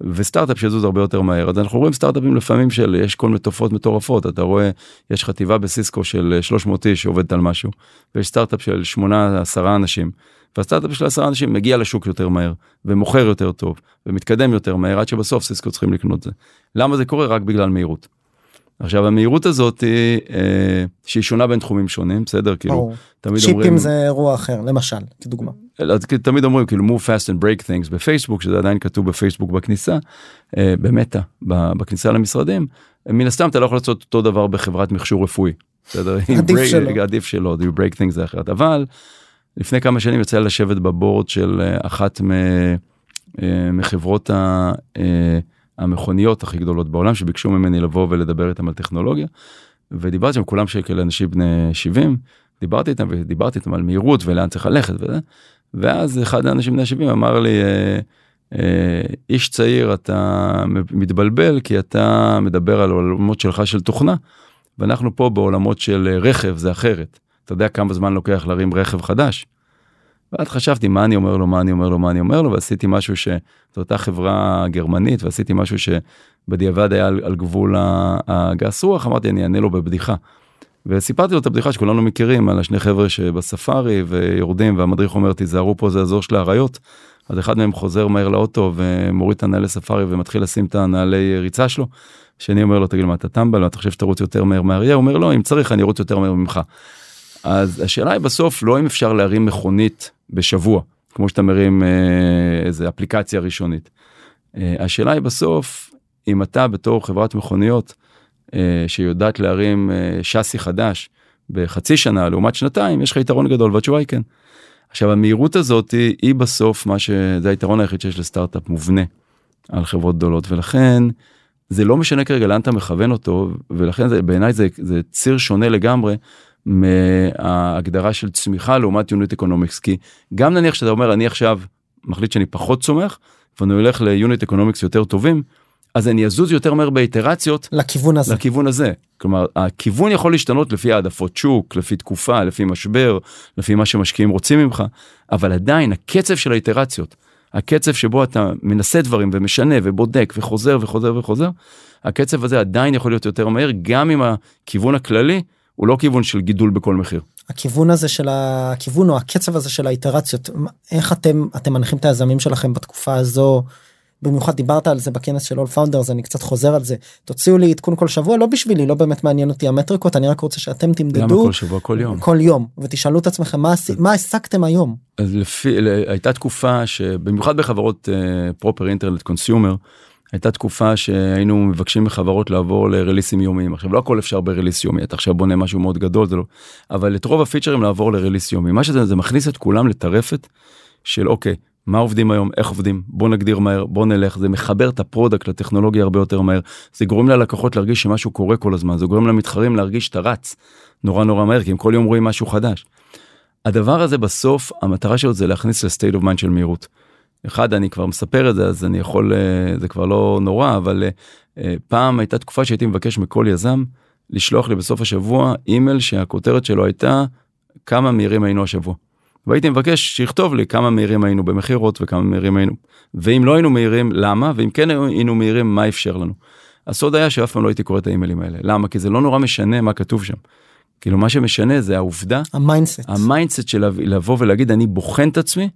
וסטארט-אפ שיזוז הרבה יותר מהר אז אנחנו רואים סטארט-אפים לפעמים של יש כל מיני תופעות מטורפות אתה רואה יש חטיבה בסיסקו של אה, 300 איש שעובדת על משהו ויש סטארט-אפ של 8 10 אנשים והסטארט-אפ של 10 אנשים מגיע לשוק יותר מהר ומוכר יותר טוב ומתקדם יותר מהר עד שבסוף סיסקו צריכים לקנות זה. למה זה קורה רק בגלל מהירות. עכשיו המהירות הזאת היא, אה, שהיא שונה בין תחומים שונים בסדר כאילו ברור. תמיד צ'יפים אומרים זה אירוע אחר למשל כדוגמה. כאילו תמיד אומרים כאילו move fast and break things בפייסבוק שזה עדיין כתוב בפייסבוק בכניסה אה, במטא ב- בכניסה למשרדים מן הסתם אתה לא יכול לעשות אותו דבר בחברת מכשור רפואי. בסדר? [laughs] עדיף שלא. עדיף שלא you break things זה אחרת אבל לפני כמה שנים יצא לשבת בבורד של אה, אחת מ- אה, מחברות ה- המכוניות הכי גדולות בעולם שביקשו ממני לבוא ולדבר איתם על טכנולוגיה. ודיברתי עם כולם שכאלה אנשים בני 70 דיברתי איתם ודיברתי איתם על מהירות ולאן צריך ללכת וזה. ואז אחד האנשים בני 70 אמר לי אה, אה, איש צעיר אתה מתבלבל כי אתה מדבר על עולמות שלך של תוכנה ואנחנו פה בעולמות של אה, רכב זה אחרת. אתה יודע כמה זמן לוקח להרים רכב חדש. ואז חשבתי מה אני אומר לו מה אני אומר לו מה אני אומר לו ועשיתי משהו שזו אותה חברה גרמנית ועשיתי משהו שבדיעבד היה על, על גבול הגס רוח אמרתי אני אענה לו בבדיחה. וסיפרתי לו את הבדיחה שכולנו מכירים על השני חבר'ה שבספארי ויורדים והמדריך אומר תיזהרו פה זה האזור של האריות. אז אחד מהם חוזר מהר לאוטו ומוריד את הנעלי ספארי ומתחיל לשים את הנעלי ריצה שלו. השני אומר לו תגיד מה אתה טמבל אתה חושב שתרוץ יותר מהר מאריה הוא אומר לא אם צריך אני ארוץ יותר מהר ממך. אז השאלה היא בסוף לא אם אפשר להרים מכונית בשבוע כמו שאתה מרים אה, איזה אפליקציה ראשונית. אה, השאלה היא בסוף אם אתה בתור חברת מכוניות שיודעת להרים אה, שאסי חדש בחצי שנה לעומת שנתיים יש לך יתרון גדול והתשובה היא כן. עכשיו המהירות הזאת היא, היא בסוף מה שזה היתרון היחיד שיש לסטארט-אפ מובנה על חברות גדולות ולכן זה לא משנה כרגע לאן אתה מכוון אותו ולכן זה בעיניי זה, זה ציר שונה לגמרי מההגדרה של צמיחה לעומת unit economics כי גם נניח שאתה אומר אני עכשיו מחליט שאני פחות צומח ואני הולך ל unit economics יותר טובים אז אני אזוז יותר מהר באיטרציות לכיוון הזה. לכיוון הזה. כלומר, הכיוון יכול להשתנות לפי העדפות שוק, לפי תקופה, לפי משבר, לפי מה שמשקיעים רוצים ממך, אבל עדיין הקצב של האיטרציות, הקצב שבו אתה מנסה דברים ומשנה ובודק וחוזר וחוזר וחוזר, הקצב הזה עדיין יכול להיות יותר מהר, גם אם הכיוון הכללי הוא לא כיוון של גידול בכל מחיר. הכיוון הזה של הכיוון או הקצב הזה של האיטרציות איך אתם אתם מנחים את היזמים שלכם בתקופה הזו. במיוחד דיברת על זה בכנס של all founders אני קצת חוזר על זה. תוציאו לי עדכון כל שבוע לא בשבילי לא באמת מעניין אותי המטריקות אני רק רוצה שאתם למה תמדדו כל שבוע? כל יום? כל יום ותשאלו את עצמכם מה מה השגתם היום. אז לפי הייתה תקופה שבמיוחד בחברות proper internet consumer הייתה תקופה שהיינו מבקשים מחברות לעבור לרליסים יומיים. עכשיו לא הכל אפשר ב release יומי אתה עכשיו בונה משהו מאוד גדול זה לא אבל את רוב הפיצ'רים לעבור ל release יומי. מה שזה זה מכניס את כולם לטרפת של אוקיי מה עובדים היום איך עובדים בוא נגדיר מהר בוא נלך זה מחבר את ה product לטכנולוגיה הרבה יותר מהר זה גורם ללקוחות להרגיש שמשהו קורה כל הזמן זה גורם למתחרים להרגיש שאתה רץ נורא נורא מהר כי הם כל יום רואים משהו חדש. הדבר הזה בסוף המטרה שלו זה להכניס ל state of mind של מהירות. אחד אני כבר מספר את זה אז אני יכול אה, זה כבר לא נורא אבל אה, אה, פעם הייתה תקופה שהייתי מבקש מכל יזם לשלוח לי בסוף השבוע אימייל שהכותרת שלו הייתה כמה מהירים היינו השבוע. והייתי מבקש שיכתוב לי כמה מהירים היינו במכירות וכמה מהירים היינו ואם לא היינו מהירים למה ואם כן היינו מהירים מה אפשר לנו. הסוד היה שאף פעם לא הייתי קורא את האימיילים האלה למה כי זה לא נורא משנה מה כתוב שם. כאילו מה שמשנה זה העובדה ה mindset ה mindset של לב- לבוא ולהגיד אני בוחן את עצמי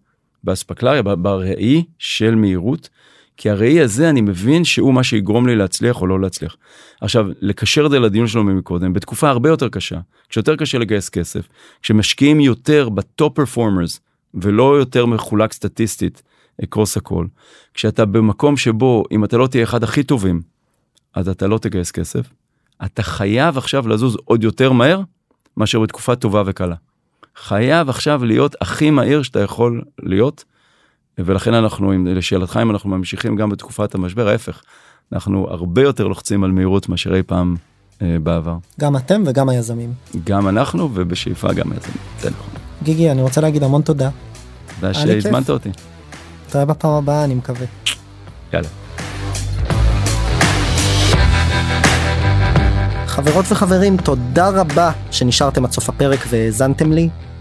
באספקלריה בראי של מהירות כי הראי הזה אני מבין שהוא מה שיגרום לי להצליח או לא להצליח. עכשיו לקשר את זה לדיון שלנו מקודם בתקופה הרבה יותר קשה כשיותר קשה לגייס כסף כשמשקיעים יותר ב top performers ולא יותר מחולק סטטיסטית across הכל כשאתה במקום שבו אם אתה לא תהיה אחד הכי טובים אז אתה לא תגייס כסף אתה חייב עכשיו לזוז עוד יותר מהר מאשר בתקופה טובה וקלה. חייב עכשיו להיות הכי מהיר שאתה יכול להיות ולכן אנחנו לשאלתך אם אנחנו ממשיכים גם בתקופת המשבר ההפך אנחנו הרבה יותר לוחצים על מהירות מאשר אי פעם אה, בעבר גם אתם וגם היזמים. גם אנחנו ובשאיפה גם יזמים. זה נכון. גיגי אני רוצה להגיד המון תודה. תודה. שהזמנת אותי. נתראה בפעם הבאה אני מקווה. יאללה. חברות וחברים, תודה רבה שנשארתם עד סוף הפרק והאזנתם לי.